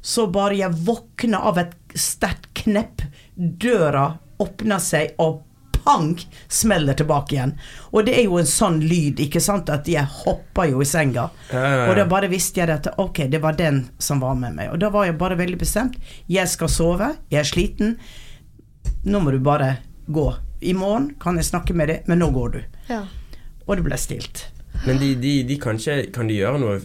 Så bare jeg våkna av et sterkt knepp. Døra åpna seg, og pang, smeller tilbake igjen. Og det er jo en sånn lyd, ikke sant, at jeg hopper jo i senga. Ja, ja, ja. Og da bare visste jeg at ok, det var den som var med meg. Og da var jeg bare veldig bestemt. Jeg skal sove, jeg er sliten. Nå må du bare gå. I morgen kan jeg snakke med deg, men nå går du. Ja. Og det ble stilt. Men de, de, de kan ikke Kan de gjøre noe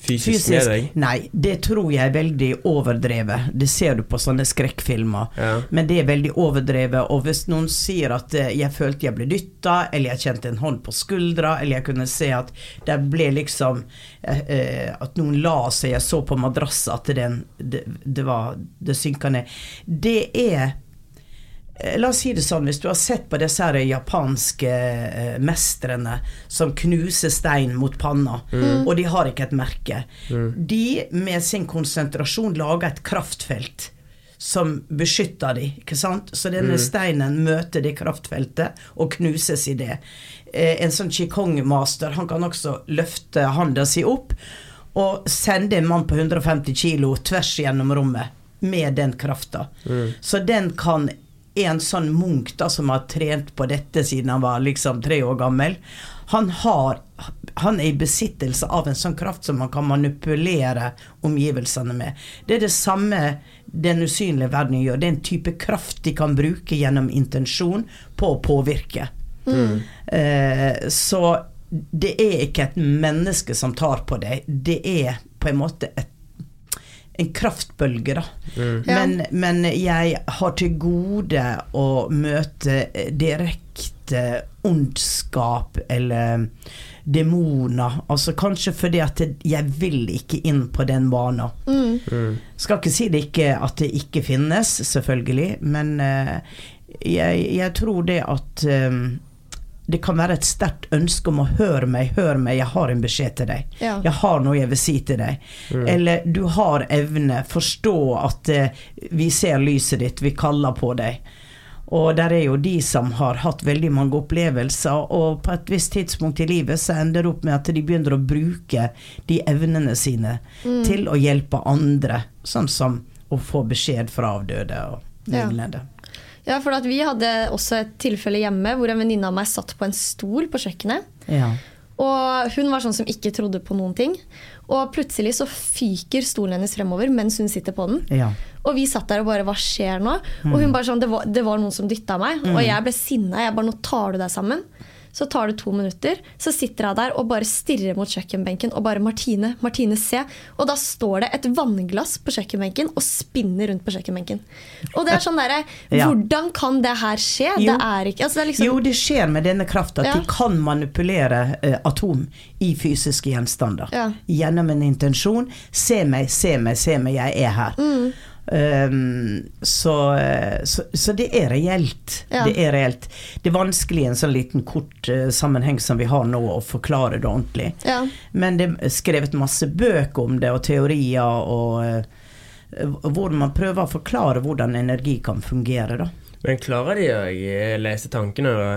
fysisk, med deg? Nei, det tror jeg er veldig overdrevet. Det ser du på sånne skrekkfilmer. Ja. Men det er veldig overdrevet. Og hvis noen sier at eh, jeg følte jeg ble dytta, eller jeg kjente en hånd på skuldra, eller jeg kunne se at det ble liksom eh, eh, At noen la seg, jeg så på madrassen at den, det, det var Det synka ned. Det er La oss si det sånn, hvis du har sett på disse her japanske eh, mestrene som knuser stein mot panna, og de har ikke et merke. De med sin konsentrasjon lager et kraftfelt som beskytter de, ikke sant? Så denne steinen møter det kraftfeltet og knuses i det. Eh, en sånn qigong-master, han kan også løfte handa si opp og sende en mann på 150 kilo tvers gjennom rommet med den krafta. Så den kan en sånn munk da som har trent på dette siden han var liksom tre år gammel, han har han er i besittelse av en sånn kraft som man kan manipulere omgivelsene med. Det er det samme den usynlige verden gjør. Det er en type kraft de kan bruke gjennom intensjon på å påvirke. Eh, så det er ikke et menneske som tar på deg, det er på en måte et en kraftbølge, da. Men, men jeg har til gode å møte direkte ondskap eller demoner. Altså kanskje fordi at jeg vil ikke inn på den banen. Skal ikke si det ikke at det ikke finnes, selvfølgelig, men uh, jeg, jeg tror det at eh, det kan være et sterkt ønske om å høre meg, hør meg, jeg har en beskjed til deg. Ja. Jeg har noe jeg vil si til deg. Eller du har evne, forstå at eh, vi ser lyset ditt, vi kaller på deg. Og der er jo de som har hatt veldig mange opplevelser, og på et visst tidspunkt i livet så ender det opp med at de begynner å bruke de evnene sine til å hjelpe andre, sånn som å få beskjed fra avdøde og lignende. Ja, for at vi hadde også et tilfelle hjemme hvor en venninne av meg satt på en stol på kjøkkenet. Ja. Og hun var sånn som ikke trodde på noen ting. Og plutselig så fyker stolen hennes fremover mens hun sitter på den. Ja. Og vi satt der og bare Hva skjer nå? Og hun bare sånn Det var, det var noen som dytta meg. Og jeg ble sinna. Jeg bare Nå tar du deg sammen. Så tar det to minutter, så sitter jeg der og bare stirrer mot kjøkkenbenken og bare 'Martine, Martine, se'. Og da står det et vannglass på kjøkkenbenken og spinner rundt på kjøkkenbenken. Og det er sånn derre <laughs> Ja. Hvordan kan det her skje? Jo. Det ikke altså det liksom, Jo, det skjer med denne krafta Ja. de kan manipulere eh, atom i fysiske gjenstander. Ja. Gjennom en intensjon. Se meg, se meg, se meg, jeg er her. Mm. Um, så, eh, så, så det er reelt. Ja. Det er reelt. Det er vanskelig i en sånn liten kort uh, sammenheng som vi har nå, å forklare det ordentlig. Ja. Men det er skrevet masse bøker om det, og teorier, og uh, hvor man prøver å forklare hvordan energi kan fungere, da. Men klarer de å eh, lese tankene? da?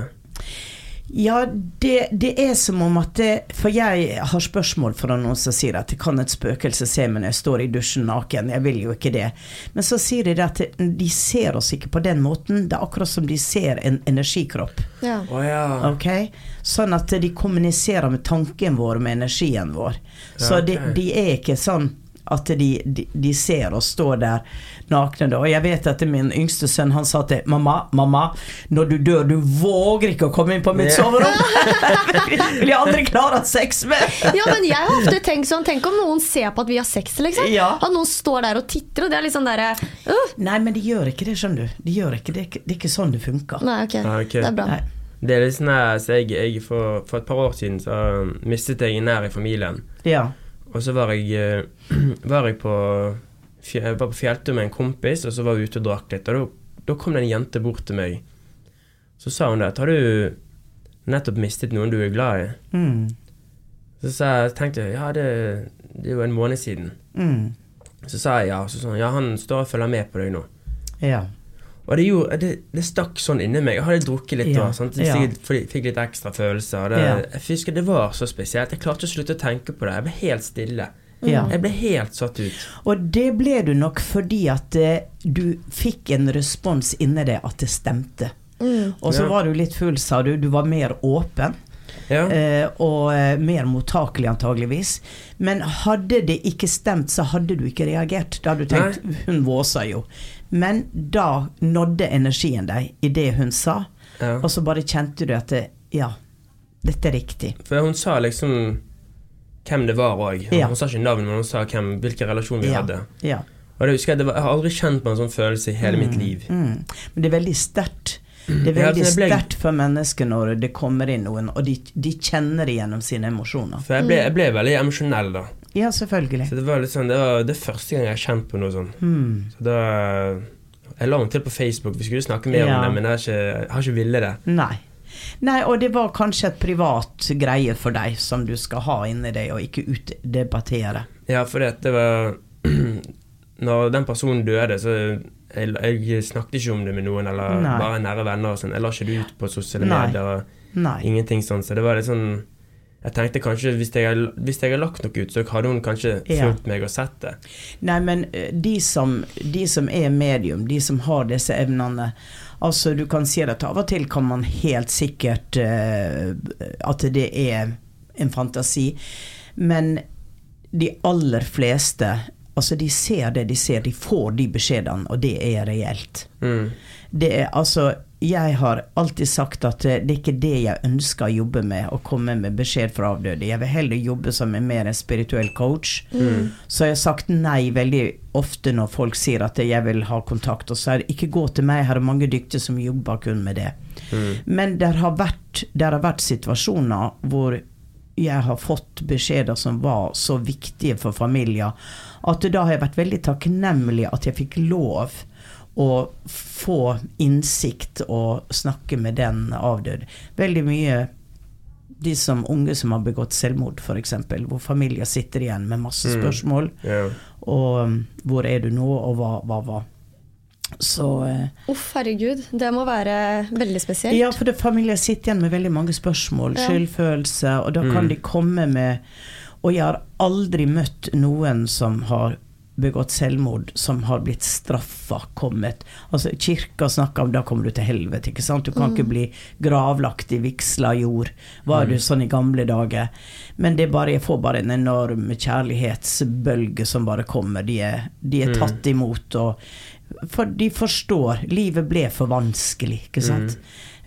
Ja, det, det er som om at det, For jeg har spørsmål fra noen som sier at kan et spøkelse se meg når jeg står i dusjen naken? Jeg vil jo ikke det. Men så sier de det at de ser oss ikke på den måten. Det er akkurat som de ser en energikropp. Ja. Oh, ja. Okay? Sånn at de kommuniserer med tanken vår, med energien vår. Så Ja, okay. de, de er ikke sånn at de, de, de ser oss stå der nakne. Og jeg vet at min yngste sønn han sa til mamma, mamma, når du dør, du våger ikke å komme inn på mitt soverom! <laughs> <laughs> vil jeg aldri klare å ha sex med! ja, men jeg har ofte tenkt sånn Tenk om noen ser på at vi har sex, liksom. Ja. At noen står der og titter, og det er liksom derre uh. Nei, men de gjør ikke det, skjønner du. De gjør ikke det. Det er ikke, sånn det funker. Nei, ok. Ja, okay. Det er bra. Nei. Det er litt sånn her, jeg, jeg for, for et par år siden så mistet jeg en nær i familien. Ja. Og så var jeg, eh, <clears throat> var jeg på jeg var på fjelltur med en kompis, og så var vi ute og drakk litt. Og da, da kom det en jente bort til meg. Så sa hun det har du nettopp mistet noen du er glad i? Mm. Så sa jeg, tenkte jeg ja, det, det er jo en måned siden. Mm. Så sa jeg ja. Så sa hun ja, han står og følger med på deg nå. Ja. Og det, gjorde, det, det stakk sånn inni meg. Jeg hadde drukket litt Ja, da. Sant? Ja. fikk, litt ekstra følelser. Og det, Ja. Jeg husker det var så spesielt. Jeg klarte ikke å slutte å tenke på det. Jeg ble helt stille. Ja. Jeg ble helt satt ut. Og det ble du nok fordi at eh, du fikk en respons inni deg at det stemte. Mm. Og så Ja. var du litt full, sa du. Du var mer åpen. Ja. Eh, og eh, mer mottakelig, antageligvis. Men hadde det ikke stemt, så hadde du ikke reagert. Da hadde du tenkt Hun våser jo. Men da nådde energien deg i det hun sa, ja. og så bare kjente du at det, ja, dette er riktig. For hun sa liksom hvem det var òg. Ja. Hun sa ikke navn, men hun sa hvem, hvilken relasjon vi hadde. Ja. Og det husker Jeg det var, jeg har aldri kjent på en sånn følelse i hele mitt liv. Mm. Men det er veldig sterkt. Det er veldig sterkt for mennesker når det kommer inn noen, og de, de kjenner det gjennom sine emosjoner. For jeg ble, jeg ble veldig emosjonell da. Ja, selvfølgelig. Så det var litt sånn Det var det første gang jeg har kjent på noe sånt. Mm. Så da Jeg la henne til på Facebook. Vi skulle snakke mer Ja. om det, men jeg har ikke, jeg har ikke ville det. Nei. Nei, og det var kanskje et privat greie for deg som du skal ha inni deg, og ikke utdebattere. Ja, for det, det var <clears throat> Når den personen døde, så jeg, jeg snakket ikke om det med noen, eller Nei. bare nære venner og sånn. Jeg la ikke det ut på sosiale medier og Nei. ingenting sånn. Så det var litt sånn Jeg tenkte kanskje hvis jeg, har- hvis jeg har lagt noe ut, så hadde hun kanskje Ja. fulgt meg og sett det. Nei, men eh, de som, de som er medium, de som har disse evnene Altså, du kan si at av og til kan man helt sikkert uh, At det er en fantasi. Men de aller fleste Altså, de ser det de ser, de får de beskjedene, og det er reelt. Mm. Det er altså Jeg har alltid sagt at eh, det er ikke det jeg ønsker å jobbe med, å komme med beskjed fra avdøde. Jeg vil heller jobbe som en mer en spirituell coach. Så jeg har sagt nei veldig ofte når folk sier at jeg vil ha kontakt, og så er det ikke gå til meg, her er mange dyktige som jobber kun med det. Men det har, vært, det har vært situasjoner hvor jeg har fått beskjeder som var så viktige for familier, at da har jeg vært veldig takknemlig at jeg fikk lov å få innsikt og snakke med den avdøde. Veldig mye de som unge som har begått selvmord, f.eks., hvor familier sitter igjen med masse spørsmål. Ja. Og um, hvor er du nå, og hva, hva, hva. Så eh, Uff, herregud. Det må være veldig spesielt. Ja, for det, familier sitter igjen med veldig mange spørsmål, Ja. skyldfølelse, og da kan de komme med Og jeg har aldri møtt noen som har begått selvmord, som har blitt straffa, kommet Altså, kirka snakker om da kommer du til helvete, ikke sant? Du kan ikke bli gravlagt i vigsla jord. Var det sånn i gamle dager? Men det er bare, jeg får bare en enorm kjærlighetsbølge som bare kommer. De er, de er tatt imot, og for de forstår. Livet ble for vanskelig, ikke sant.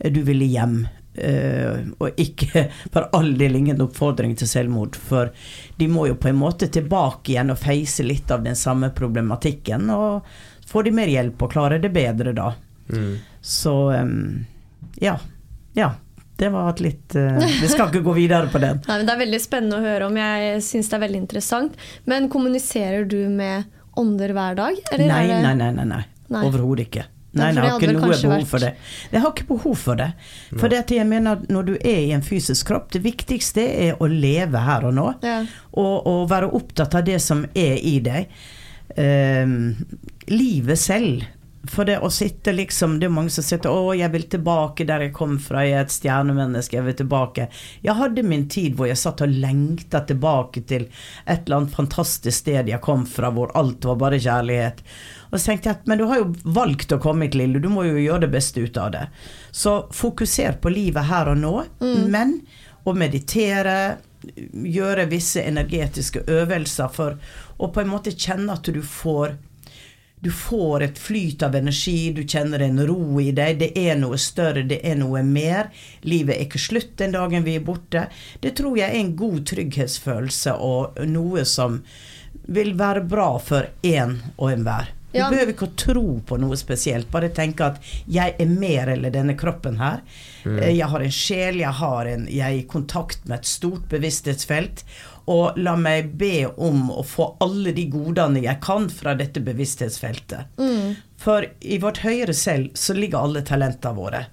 Du ville hjem. Eh, og ikke <laughs> for all del ingen oppfordring til selvmord, for de må jo på en måte tilbake igjen og face litt av den samme problematikken, og får de mer hjelp og klarer det bedre da. Mm. Så um, ja. Ja. Det var et litt uh, Vi skal ikke gå videre på den. <laughs> Nei, men det er veldig spennende å høre om. Jeg syns det er veldig interessant. Men kommuniserer du med ånder hver dag? Eller Nei, nei, nei, nei, nei. Nei. Overhodet ikke. Nei, nei, det jeg har ikke noe behov for det. Jeg har ikke behov for det. For det at jeg mener at når du er i en fysisk kropp, det viktigste er å leve her og nå. Ja. Og, og være opptatt av det som er i deg. Um, livet selv. For det å sitte liksom Det er mange som sitter 'Å, jeg vil tilbake der jeg kom fra. Jeg er et stjernemenneske. Jeg vil tilbake.' Jeg hadde min tid hvor jeg satt og lengta tilbake til et eller annet fantastisk sted jeg kom fra, hvor alt var bare kjærlighet. Og så tenkte jeg at men du har jo valgt å komme hit, Lille. Du må jo gjøre det beste ut av det. Så fokuser på livet her og nå. Men å meditere, gjøre visse energetiske øvelser for å på en måte kjenne at du får du får et flyt av energi, du kjenner en ro i deg. Det er noe større, det er noe mer. Livet er ikke slutt den dagen vi er borte. Det tror jeg er en god trygghetsfølelse og noe som vil være bra for én og enhver. Du Ja. behøver ikke å tro på noe spesielt. Bare tenke at 'jeg er mer eller denne kroppen her'. Mm. Jeg har en sjel, jeg, har en, jeg er i kontakt med et stort bevissthetsfelt. Og la meg be om å få alle de godene jeg kan fra dette bevissthetsfeltet. For i vårt høyere selv så ligger alle talentene våre.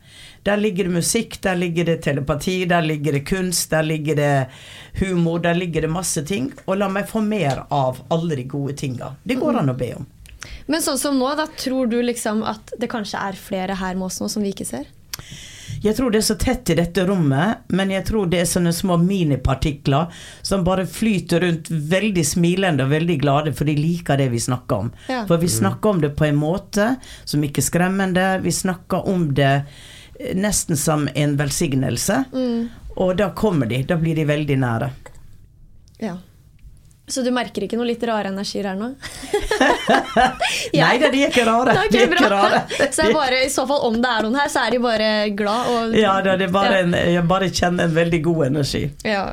Der ligger det musikk, der ligger det telepati, der ligger det kunst, der ligger det humor, der ligger det masse ting. Og la meg få mer av alle de gode tinga. Det går an å be om. Men sånn som nå, da tror du liksom at det kanskje er flere her med oss nå som vi ikke ser? Jeg tror det er så tett i dette rommet, men jeg tror det er sånne små minipartikler som bare flyter rundt veldig smilende og veldig glade, for de liker det vi snakker om. Ja. For vi snakker om det på en måte som ikke er skremmende. Vi snakker om det eh, nesten som en velsignelse. Og da kommer de. Da blir de veldig nære. Ja. Så du merker ikke noe litt rare energier her nå? <laughs> Nei da, de er ikke rare. Ok, de er ikke rare. <laughs> Så er bare, i så fall om det er noen her, så er de bare glad og Ja, det er bare Ja. en, jeg bare kjenner en veldig god energi. Ja,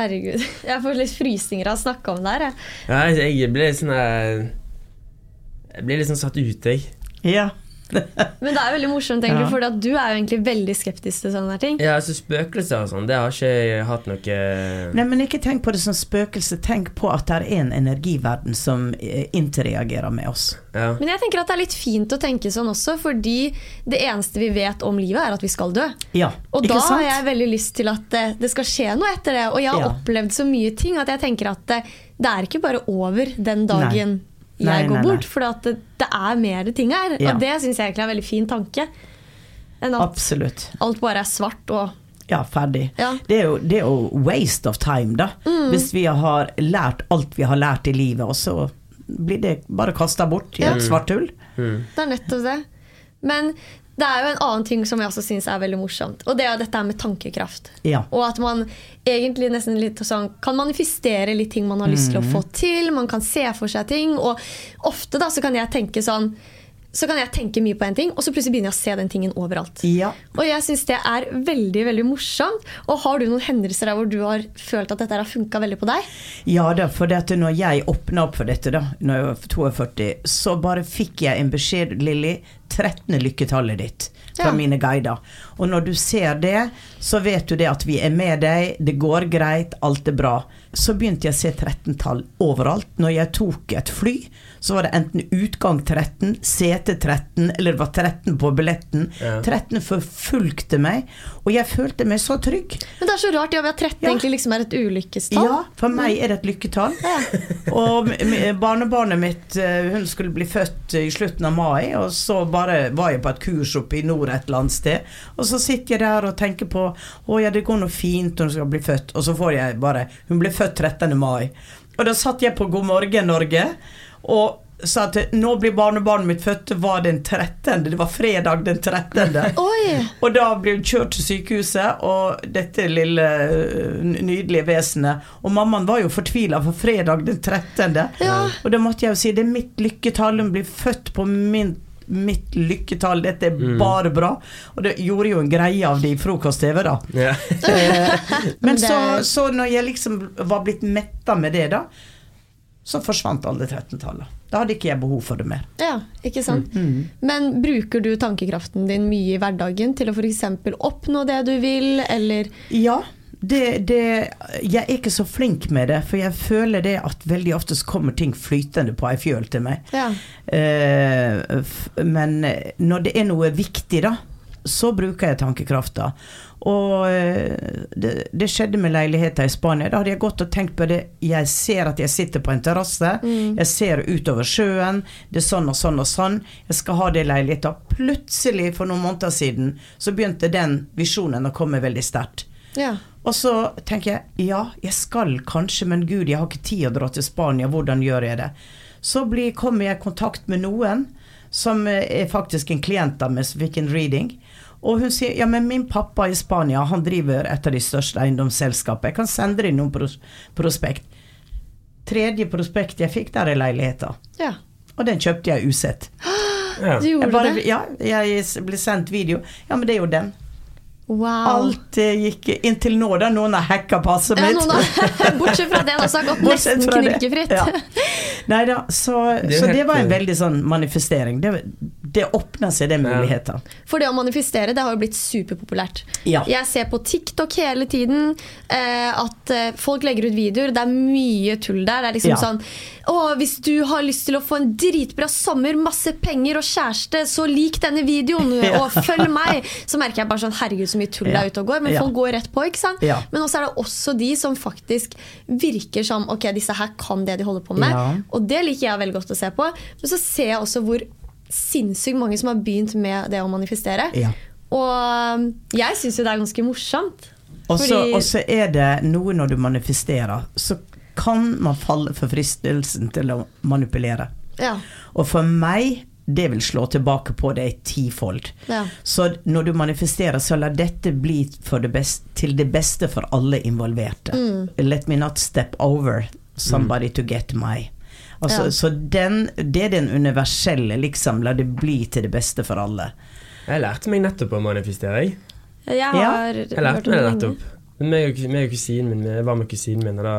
herregud. <laughs> Jeg får litt frysninger av å snakke om det her. Jeg. Ja, jeg ble litt sånn eh, Jeg ble litt sånn satt ute, jeg. Ja. <laughs> Men det er veldig morsomt, egentlig, Ja. for du er jo egentlig veldig skeptisk til sånne ting. Ja, altså Spøkelser og sånn, det har ikke jeg hatt noe Nei, men ikke tenk på det som spøkelse. Tenk på at det er en energiverden som interreagerer interagerer med oss. Ja. Men jeg tenker at det er litt fint å tenke sånn også, fordi det eneste vi vet om livet, er at vi skal dø. Ja, Og ikke da sant? har jeg veldig lyst til at det, det skal skje noe etter det. Og jeg har Ja. opplevd så mye ting at jeg tenker at det, det er ikke bare over den dagen Nei, jeg går nei, nei. bort. For det, det er mer ting her. Ja. Og det syns jeg egentlig er en veldig fin tanke. Enn at Absolutt. alt bare er svart og Ja, ferdig. Ja. Mm. Det, er jo, det er jo waste of time, da. Hvis vi har lært alt vi har lært i livet, og så blir det bare kasta bort i Ja. et svart hull. Det er nettopp det. Men det er jo en annen ting som jeg også syns er veldig morsomt. Og det er dette med tankekraft. Ja. Og at man egentlig nesten litt sånn kan manifestere litt ting man har lyst til å få til. Man kan se for seg ting. Og ofte da så kan jeg tenke sånn så kan jeg tenke mye på en ting, og så plutselig begynner jeg å se den tingen overalt. Ja. Og jeg syns det er veldig veldig morsomt. Og har du noen hendelser der hvor du har følt at dette har funka veldig på deg? Ja da, for dette, når jeg åpna opp for dette, da når jeg var 42, så bare fikk jeg en beskjed, Lilly. 13. lykketallet ditt fra Ja. mine guider. Og når du ser det, så vet du det at vi er med deg, det går greit, alt er bra. Så begynte jeg å se 13-tall overalt. Når jeg tok et fly, så var det enten utgang 13, sete 13, eller det var 13 på billetten. Ja. 13 forfulgte meg, og jeg følte meg så trygg. Men det er så rart ja, vi har 13 Ja. egentlig liksom er et ulykkestall. Ja, for meg er det et lykketall. <laughs> Og barnebarnet mitt eh, hun skulle bli født i slutten av mai, og så bare var jeg på et kurs oppe i nord et eller annet sted. Og så sitter jeg der og tenker på å ja, det går noe fint når hun skal bli født. Og så får jeg bare Hun ble født 13. mai. Og da satt jeg på God morgen Norge og sa at nå blir barnebarnet mitt født, det var den 13. Det var fredag den 13. <laughs> Oi! Og da ble hun kjørt til sykehuset, og dette lille nydelige vesenet Og mammaen var jo fortvila for fredag den 13. Ja. Og da måtte jeg jo si det er mitt lykketall, hun blir født på min Mitt lykketall, dette er bare bra. Og det gjorde jo en greie av det i frokost-TV, da. <laughs> Eh, Men <laughs> så, så når jeg liksom var blitt metta med det, da, så forsvant alle 13-tallet. Da hadde ikke jeg behov for det mer. Ja, ikke sant? Mm. Men bruker du tankekraften din mye i hverdagen til å f.eks. oppnå det du vil, eller Ja, det, det Jeg er ikke så flink med det, for jeg føler det at veldig ofte så kommer ting flytende på ei fjøl til meg. Ja. Eh, men når det er noe viktig, da, så bruker jeg tankekrafta. Og eh, det, det skjedde med leiligheter i Spania. Da hadde jeg gått og tenkt på det. Jeg ser at jeg sitter på en terrasse. Jeg ser utover sjøen. Det er sånn og sånn og sånn. Jeg skal ha det i leiligheta. Plutselig, for noen måneder siden, så begynte den visjonen å komme veldig sterkt. Ja. Og så tenker jeg ja, jeg skal kanskje, men gud, jeg har ikke tid å dra til Spania, hvordan gjør jeg det? Så blir, kommer jeg i kontakt med noen som eh, er faktisk en klient av meg som fikk en reading. Og hun sier ja, men min pappa i Spania, han driver et av de største eiendomsselskapene. Jeg kan sende deg noen pros prospekt. Tredje prospekt jeg fikk, der er leiligheta. ja. Og den kjøpte jeg usett. Ja. <gasps> Du Jeg gjorde bare, det? ja, jeg ble sendt video. Ja, men det er jo den. Wow. Alt eh, gikk inntil nå, da. Noen har hacka passet mitt. Ja, <laughs> bortsett fra det, også har gått Bortsett nesten knirkefritt. Ja. Nei da, så, Det så helt- det var en veldig sånn manifestering. Det, det åpna seg den Ja. muligheten. For det å manifestere det har jo blitt superpopulært. Ja. Jeg ser på TikTok hele tiden eh, at eh, folk legger ut videoer. Det er mye tull der. Det er liksom Ja. sånn Å, hvis du har lyst til å få en dritbra sommer, masse penger og kjæreste, så lik denne videoen <laughs> Ja. og følg meg. Så merker jeg bare sånn Herregud, så mye tull der Ja. er ute og går. Men Ja. folk går rett på, ikke sant? Ja. Men også er det også de som faktisk virker som Ok, disse her kan det de holder på med. Og det liker jeg veldig godt å se på. Men så ser jeg også hvor sinnssykt mange som har begynt med det å manifestere. Og um, jeg syns jo det er ganske morsomt. Og så er det noe når du manifesterer, så kan man falle for fristelsen til å manipulere. Ja. Og for meg, det vil slå tilbake på det tifold. Ja. Så når du manifesterer, så la dette bli for det best, til det beste for alle involverte. Mm. Let me not step over somebody to get my. Altså, Ja. Så den, det er den universelle, liksom. La det bli til det beste for alle. Jeg lærte meg nettopp å manifestere, jeg. Jeg Ja, har Jeg hørt lærte meg det nettopp. Men meg og, meg og kusinen min, jeg var med kusinen min, og da,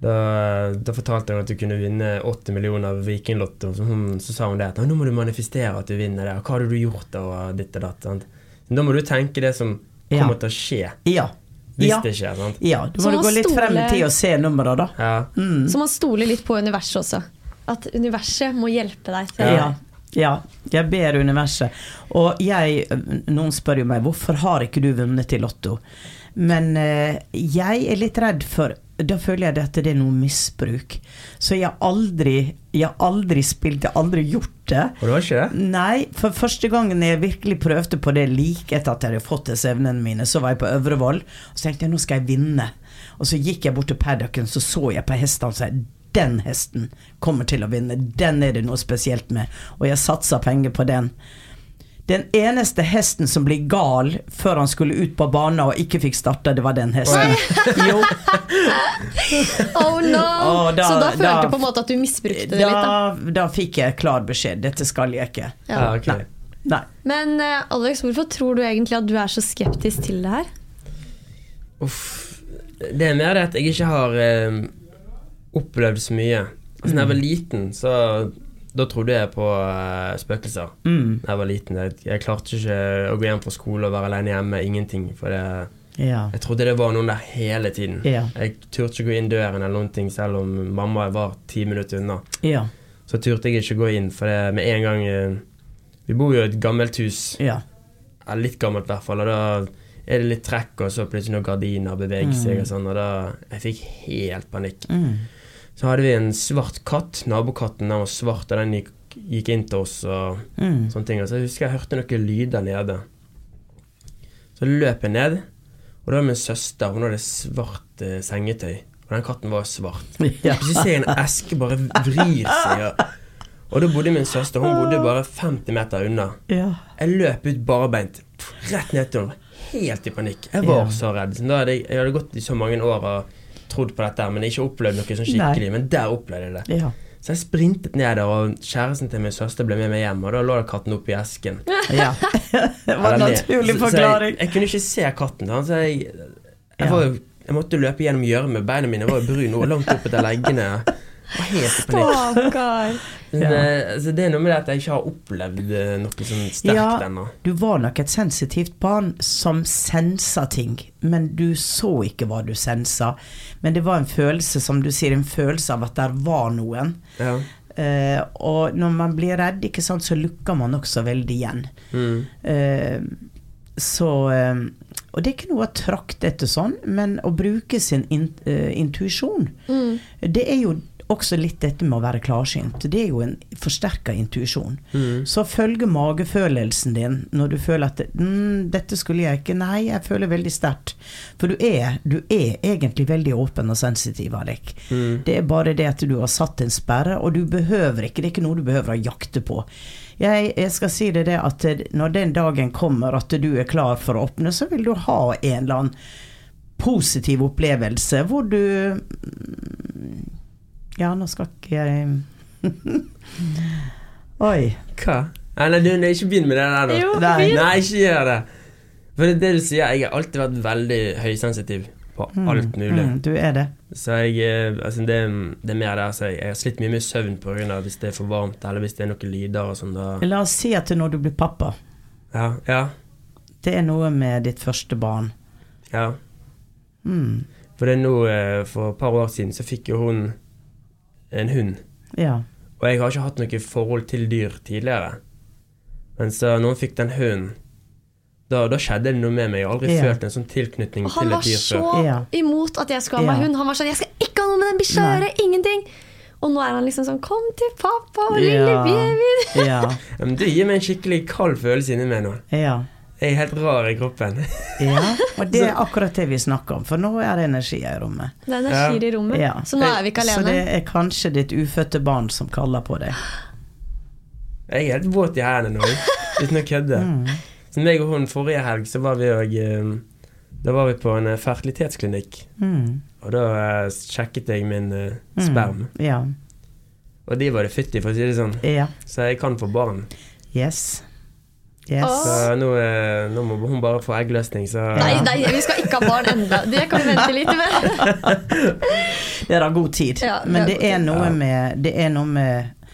da, da fortalte hun at du kunne vinne 80 millioner av Vikinglotto. Så, så sa hun det at nå må du manifestere at du vinner det. Og hva hadde du gjort da? Og ditt og datt. Sant? Da må du tenke det som Ja. kommer til å skje, Ja. hvis Ja. det skjer. sant? ja. Du Så må man gå litt frem i tid og se nummeret, da. Ja. Mm. Så man stoler litt på universet også. At universet må hjelpe deg til Ja. ja. Jeg ber universet. Og jeg Noen spør jo meg hvorfor har ikke du vunnet i Lotto. Men eh, jeg er litt redd for Da føler jeg at det er noe misbruk. Så jeg har aldri Jeg har aldri spilt, jeg har aldri gjort det. Og det var ikke det? Nei, for første gangen jeg virkelig prøvde på det like etter at jeg hadde fått disse evnene mine, så var jeg på Øvrevoll, og så tenkte jeg nå skal jeg vinne. Og så gikk jeg bort til paddocken, så så jeg på hestene og sa den hesten kommer til å vinne, den er det noe spesielt med. Og jeg satsa penger på den. Den eneste hesten som ble gal før han skulle ut på banen og ikke fikk starta, det var den hesten. Jo, <laughs> Oh no! Da- så da følte du på en måte at du misbrukte det litt, da. da, da fikk jeg klar beskjed. Dette skal jeg ikke. Ja. Ah, ok. Nei. Nei. Men eh, Alex, hvorfor tror du egentlig at du er så skeptisk til det her? Uff. Det er mer det at jeg ikke har eh, opplevd så mye. Altså, da jeg var liten, så da trodde jeg på eh, spøkelser. Mm. Da jeg var liten. Jeg, jeg klarte ikke å gå hjem fra skole og være alene hjemme. Ingenting. For det, Ja. jeg trodde det var noen der hele tiden. Ja. Jeg turte ikke gå inn døren eller noen ting, selv om mamma var ti minutter unna. Ja. Så turte jeg ikke gå inn, for det med en gang eh, Vi bor jo i et gammelt hus. Ja. Litt gammelt i hvert fall. Og da er det litt trekk, og så plutselig noen gardiner beveger seg og sånn. Og da Jeg fikk helt panikk. Mm. Så hadde vi en svart katt. Nabokatten den var svart, og den gikk, gikk inn til oss og Mm. sånne ting. Så husker jeg jeg hørte noen lyder nede. Så løp jeg ned, og da var min søster. Hun hadde svart eh, sengetøy. Og den katten var svart. <laughs> Ja. Så ser jeg en eske bare vrir seg. Og, og da bodde min søster Hun bodde bare 50 meter unna. Ja. Jeg løp ut barbeint rett ned til henne. Helt i panikk. Jeg var Ja. så redd. Da hadde jeg, jeg hadde gått i så mange år og trodd på dette, men ikke opplevd noe sånn skikkelig. Men der opplevde jeg det. Ja. Så jeg sprintet ned der, og kjæresten til min søster ble med meg hjem. Og da lå det katten oppi esken. <laughs> ja. Det var en naturlig Så- så forklaring. Jeg, jeg kunne ikke se katten. da, Så jeg, jeg, var jeg måtte løpe gjennom gjørme. Beina mine var jo brune og langt opp etter leggene. Var heter på panikk. Stakkar. <laughs> Men, eh, altså, det er noe med det at jeg ikke har opplevd eh, noe sånn sterkt Ja. ennå. Du var nok et sensitivt barn som sensa ting, men du så ikke hva du sensa. Men det var en følelse, som du sier, en følelse av at der var noen. Ja. Uh, og når man blir redd, ikke sant, så lukker man også veldig igjen. Mm. Uh, så uh, Og det er ikke noe å trakte etter sånn, men å bruke sin in, uh, intuisjon, det er jo også litt dette med å være klarsynt. Det er jo en forsterka intuisjon. Mm. Så følge magefølelsen din når du føler at mm, 'dette skulle jeg ikke'. Nei, jeg føler veldig sterkt. For du er, du er egentlig veldig åpen og sensitiv, Alek. Mm. Det er bare det at du har satt en sperre, og du behøver ikke, det er ikke noe du behøver å jakte på. Jeg, jeg skal si det det at når den dagen kommer at du er klar for å åpne, så vil du ha en eller annen positiv opplevelse hvor du mm, Ja, nå skal ikke jeg <laughs> Oi. Hva? Nei, du, nei, ikke begynn med det der, nå. Jo, Nei. Nei, ikke gjør det. For det er det du sier, jeg har alltid vært veldig høysensitiv på alt mulig. Mm, du er det. Så jeg eh, Altså, det, det er mer det. så jeg har slitt mye med søvn på grunn av hvis det er for varmt, eller hvis det er noen lyder og sånn. Da La oss si at når du blir pappa, Ja. Ja. det er noe med ditt første barn. ja. Mm. For det er nå eh, For et par år siden så fikk jo hun en hund. Ja. Og jeg har ikke hatt noe forhold til dyr tidligere. Men så når hun fikk den hunden, da, da skjedde det noe med meg. Jeg har aldri Ja. følt en sånn tilknytning Og til et dyr før. Han var så imot at jeg skulle ha meg Ja. hund. Han var sånn 'Jeg skal ikke ha noe med den bikkja å gjøre! Ingenting!' Og nå er han liksom sånn 'Kom til pappa, lille Ja. baby'. Ja. <laughs> Ja, Men det gir meg en skikkelig kald følelse inni meg nå. ja. Jeg er helt rar i kroppen. <laughs> Ja, og det er akkurat det vi snakker om, for nå er det energi i rommet. Det er energi i rommet. Ja. Så nå er vi ikke alene. Så det er kanskje ditt ufødte barn som kaller på deg. Jeg er helt våt i hendene nå, uten å kødde. Mm. Så meg og hun forrige helg, så var vi òg Da var vi på en eh, fertilitetsklinikk. Mm. Og da eh, sjekket jeg min sperm. sperm. Ja. Og de var det fytti, for å si det sånn. ja. Så jeg kan få barn. Yes. Yes. Så nå, eh, nå må hun bare få eggløsning, så Nei, nei, vi skal ikke ha barn enda. Det kan vi vente litt med. <laughs> Det er da god tid. Ja, det Men det er, er noe Ja. med, det er noe med,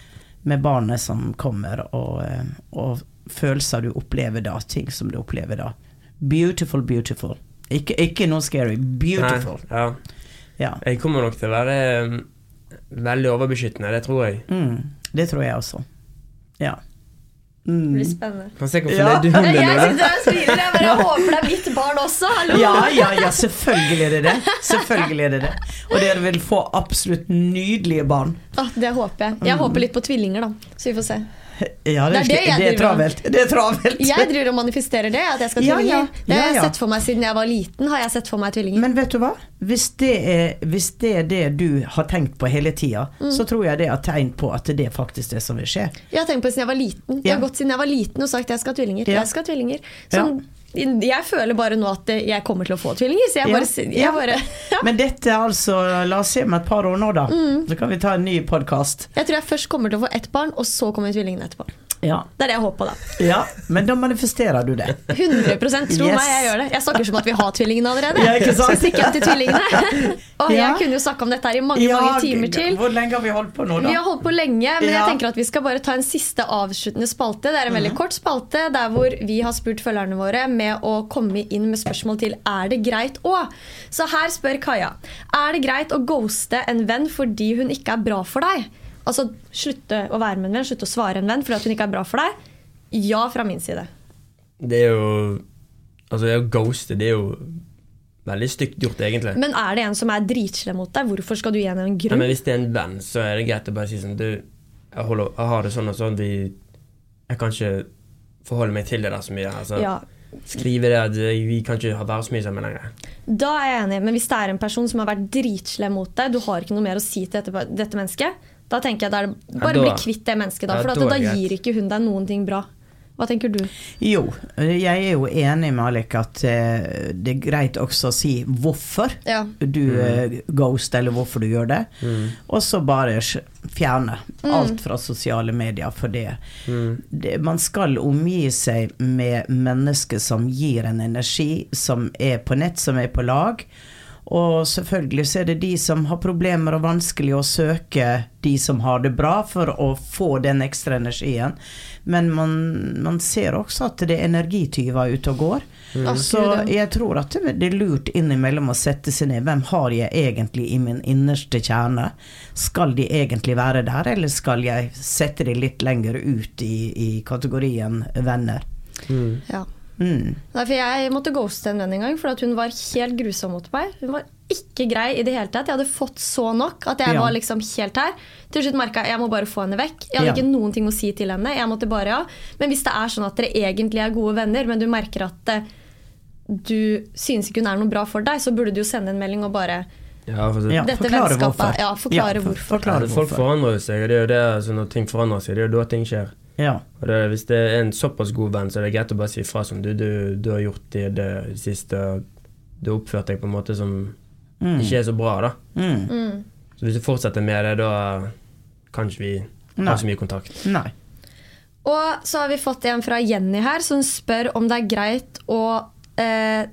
med barnet som kommer, og, eh, og følelser du opplever da. Ting som du opplever da. Beautiful, beautiful. Ikke, ikke noe scary. Beautiful. Nei, ja. Ja. Jeg kommer nok til å være eh, veldig overbeskyttende, det tror jeg. Mm, det tror jeg også. Ja. Det Mm. blir spennende. Kan se hvor Ja. du Jeg, er jeg sitter og smiler. Jeg bare håper det er mitt barn også. Hallo! Ja, ja, ja, selvfølgelig er det det. Selvfølgelig er det det. Og dere vil få absolutt nydelige barn. Ah, det håper jeg. Jeg håper litt på tvillinger, da. Så vi får se. Ja, det, Det er det det er travelt. Det er travelt. Jeg driver og manifesterer det, at jeg skal ha Ja, tvillinger. ja. Det har jeg sett for meg siden jeg var liten. har jeg sett for meg tvillinger. Men vet du hva? Hvis det er, hvis det, er det du har tenkt på hele tida, Mm. så tror jeg det er tegn på at det er faktisk det som vil skje. Jeg har tenkt på det siden jeg var liten. Jeg har gått siden jeg var liten og sagt jeg skal ha tvillinger. Jeg skal ha tvillinger. Sånn, Jeg føler bare nå at jeg kommer til å få tvillinger, så jeg bare, jeg Ja. bare <laughs> Men dette er altså La oss se om et par år nå, da. Mm. Så kan vi ta en ny podkast. Jeg tror jeg først kommer til å få ett barn, og så kommer tvillingene etterpå. Ja. Det er det jeg håper da. ja. Men da manifesterer du det. 100 Tro Yes. meg, jeg gjør det. Jeg snakker som at vi har tvillingene allerede. Ja, ikke sant? Så stikker jeg til tvillingene. <laughs> Og Ja. jeg kunne jo snakke om dette her i mange mange timer til. Hvor lenge har vi holdt på nå, da? Vi har holdt på lenge, men jeg Ja. Tenker at vi skal bare ta en siste avsluttende spalte. Det er en veldig kort spalte der hvor vi har spurt følgerne våre med å komme inn med spørsmål til Er det greit å? Så her spør Kaja. Er det greit å ghoste en venn fordi hun ikke er bra for deg? Altså slutte å være med en venn, slutte å svare en venn fordi at hun ikke er bra for deg? Ja, fra min side. Det er jo Altså, det å ghoste, det er jo veldig stygt gjort, egentlig. Men er det en som er dritslem mot deg, hvorfor skal du gi henne en Nei, grunn? men hvis det er en venn, så er det greit å bare si sånn Du, jeg, holder, jeg har det sånn og sånn, vi Jeg kan ikke forholde meg til det der så mye. Altså, Ja, Skrive det at vi kan ikke ha være så mye sammen lenger. Da er jeg enig, men hvis det er en person som har vært dritslem mot deg, du har ikke noe mer å si til dette, dette mennesket, da tenker jeg da er det bare Ja, da- bli kvitt det mennesket. Da, for at da da gir ikke hun deg noen ting bra. Hva tenker du? Jo, jeg er jo enig med Alek at eh, det er greit også å si hvorfor Ja. du mm. ghost, eller hvorfor du gjør det. Og så bare fjerne alt fra sosiale medier for det. det. Man skal omgi seg med mennesker som gir en energi, som er på nett, som er på lag. Og selvfølgelig så er det de som har problemer og vanskelig å søke de som har det bra, for å få den ekstra energien. Men man, man ser også at det er energityver ute og går. Mm. Så jeg tror at det er lurt innimellom å sette seg ned. Hvem har jeg egentlig i min innerste kjerne? Skal de egentlig være der, eller skal jeg sette de litt lenger ut i, i kategorien venner? Ja. Mm. Nei, for jeg måtte ghoste en venn en gang, for at hun var helt grusom mot meg. Hun var ikke grei i det hele tatt. Jeg hadde fått så nok at jeg Ja. var liksom helt her. Til slutt merka jeg jeg må bare få henne vekk. Jeg hadde Ja. ikke noen ting å si til henne. Jeg måtte bare, ja. Men hvis det er sånn at dere egentlig er gode venner, men du merker at eh, du synes ikke hun er noe bra for deg, så burde du jo sende en melding og bare Ja, for Ja, Dette forklare vennskapet, hvorfor. ja, forklare for- hvorfor. Forklare altså, folk hvorfor. forandrer seg, og det er jo det, altså, når ting forandrer seg, det er jo da ting skjer. Ja. Og det, hvis det er en såpass god venn, så er det greit å bare si ifra som du, du, du har gjort det, det siste, du har oppført deg på en måte som Mm. ikke er så bra, da. Mm. mm. Så hvis du fortsetter med det, da kan ikke vi Nei. ha så mye kontakt. Nei. Og så har vi fått en fra Jenny her, som spør om det er greit å eh,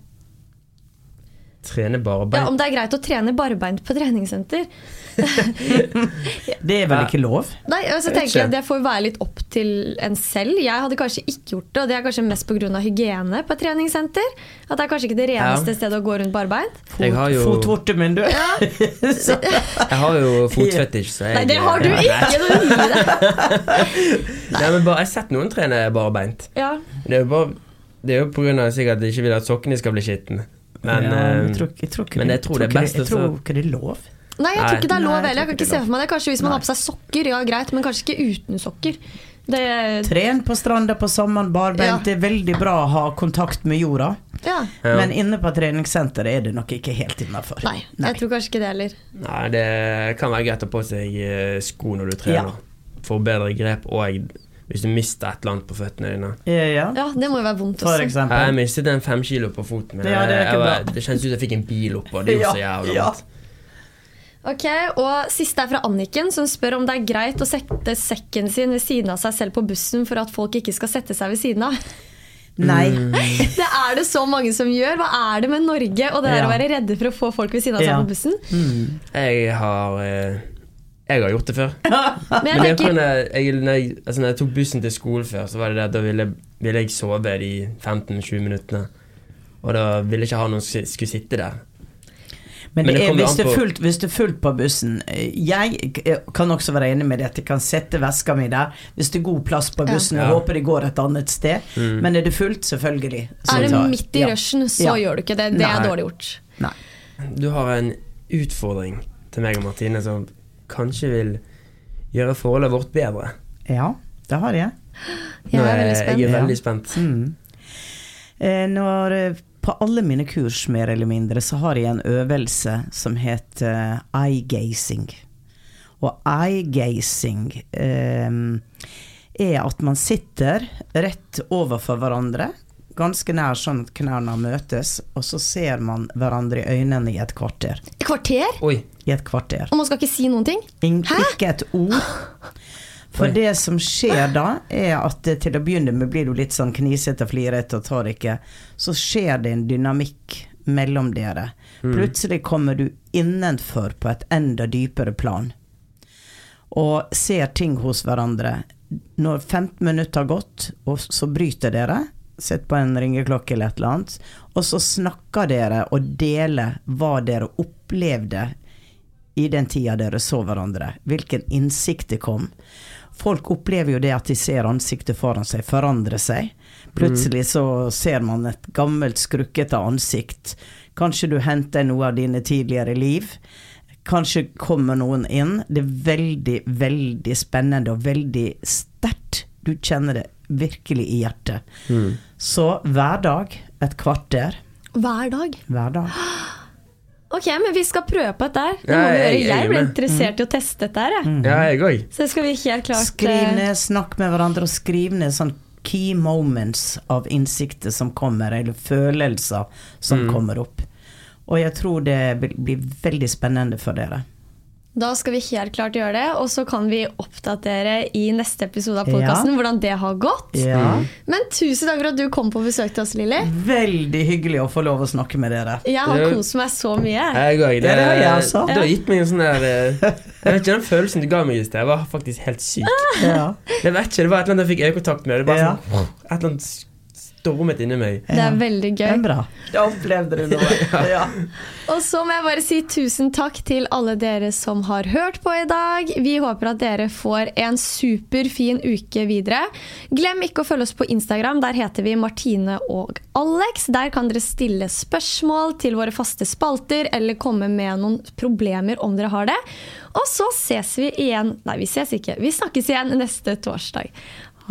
Trene barbeint? ja, om det er greit å trene barbeint på treningssenter. <laughs> Det er vel ikke lov? Nei, og så Jeg tenker jeg Det får være litt opp til en selv. Jeg hadde kanskje ikke gjort det, og det er kanskje mest pga. hygiene på et treningssenter. At det er kanskje ikke det reneste Ja. stedet å gå rundt barbeint. Jeg har jo- Fotvorte min, du. <laughs> Jeg har jo fotfetisj, så jeg Nei, det har du ikke! Nei, <laughs> men bare, jeg har sett noen trene barbeint. Ja. Det er jo bare Det er jo på grunn av sikkert at de ikke vil at sokkene skal bli skitne. Men, ja, eh, jeg tror, ikke- jeg tror ikke men jeg tror det er best Jeg tror ikke det er lov. Nei, jeg tror ikke det er lov heller. Jeg kan ikke se for meg det. Kanskje hvis man Nei. har på seg sokker, ja greit, men kanskje ikke uten sokker. Det, Tren på stranda på sommeren, barbeint. Ja. Det er veldig bra å ha kontakt med jorda. ja. Ja. Men inne på treningssenteret er det nok ikke helt innafor. Nei, jeg tror kanskje ikke det heller. Nei, det kan være greit å ha på seg eh, sko når du trener. Ja. For bedre grep, og hvis du mister et eller annet på føttene dine. Ja, Ja, Det må jo være vondt for også. Jeg mistet en fem kilo på foten min. Ja, det er ikke Jeg var- bra. det kjennes ut som jeg fikk en bil oppå. Det gjorde så jævlig ja. vondt. Ok, og Siste er fra Anniken, som spør om det er greit å sette sekken sin ved siden av seg selv på bussen for at folk ikke skal sette seg ved siden av. Nei. <laughs> Det er det så mange som gjør. Hva er det med Norge og det der Ja. å være redde for å få folk ved siden av seg Ja. på bussen? Mm. Jeg har eh, Jeg har gjort det før. Men <laughs> Men jeg jeg, kunne, jeg, når, jeg, altså når jeg tok bussen til skolen før, så var det det da ville, ville jeg sove de 15-20 minuttene. Og da ville jeg ikke ha noen som skulle sitte der. Men, Men det det er, hvis, det er fullt, hvis det er fullt på bussen eh, Jeg kan også være enig med det at jeg kan sette veska mi der hvis det er god plass på Ja. bussen. Jeg håper det går et annet sted. Mm. Men er det fullt, selvfølgelig. så er det midt i ja. rushen, så Ja. gjør du ikke det. Det er dårlig gjort. Nei. Du har en utfordring til meg og Martine som kanskje vil gjøre forholdet vårt bedre. Ja, det har jeg. Jeg er veldig spent. Jeg er veldig spent. Mm. Eh, når, eh, på alle mine kurs, mer eller mindre, så har jeg en øvelse som heter eye-gazing. Og eye-gazing eh, er at man sitter rett overfor hverandre, ganske nær sånn at knærne møtes, og så ser man hverandre i øynene i et kvarter. Et kvarter? Oi. I et kvarter. Og man skal ikke si noen ting? Ing- Hæ? Ikke et ord. <laughs> For Oi. det som skjer da, er at til å begynne med blir du litt sånn knisete og flirete og tar ikke. Så skjer det en dynamikk mellom dere. Plutselig kommer du innenfor på et enda dypere plan. Og ser ting hos hverandre. Når 15 minutter har gått, og så bryter dere, sett på en ringeklokke eller et eller annet, og så snakker dere og deler hva dere opplevde i den tida dere så hverandre. Hvilken innsikt det kom. Folk opplever jo det at de ser ansiktet foran seg forandre seg. Plutselig så ser man et gammelt, skrukkete ansikt. Kanskje du henter noe av dine tidligere liv. Kanskje kommer noen inn. Det er veldig, veldig spennende og veldig sterkt. Du kjenner det virkelig i hjertet. Mm. Så hver dag et kvarter. Hver dag? Hver dag. Ok, men vi skal prøve på dette her. Det Ja, må vi jeg- gjøre. jeg Jeg ble interessert i å teste dette her, jeg. Ja, jeg òg. Så skal vi helt klart Skriv eh, ned, snakk med hverandre og skriv ned sånn key moments av innsikter som kommer, eller følelser som Mm. kommer opp. Og jeg tror det blir- blir veldig spennende for dere. Da skal vi helt klart gjøre det, og så kan vi oppdatere i neste episode av podkasten Ja. hvordan det har gått. Ja. Men tusen takk for at du kom på besøk til oss, Lilly. Veldig hyggelig å få lov å snakke med dere. Jeg har kost meg så mye. Jeg òg. Det, Ja, det har jeg også. det har gitt meg en sånn der eh, Jeg vet ikke, Den følelsen du ga meg i sted, var faktisk helt syk. Ja. Jeg vet ikke, Det var et eller annet jeg fikk øyekontakt med. Det var Ja. sånn, Et eller annet stormet inni meg. Det er veldig gøy. bra. Da opplevde du noe. <laughs> Ja. Og så må jeg bare si tusen takk til alle dere som har hørt på i dag. Vi håper at dere får en superfin uke videre. Glem ikke å følge oss på Instagram. Der heter vi Martine og Alex. Der kan dere stille spørsmål til våre faste spalter eller komme med noen problemer om dere har det. Og så ses vi igjen Nei, vi ses ikke. Vi snakkes igjen neste torsdag.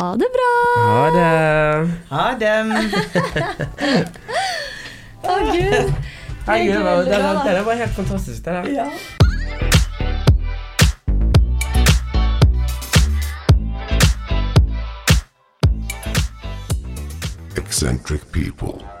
Ha det bra! Ha det. Ha det. <laughs> Å, Gud. Herregud, det, var, det, var, det var helt fantastisk. Det der. Ja. eccentric people.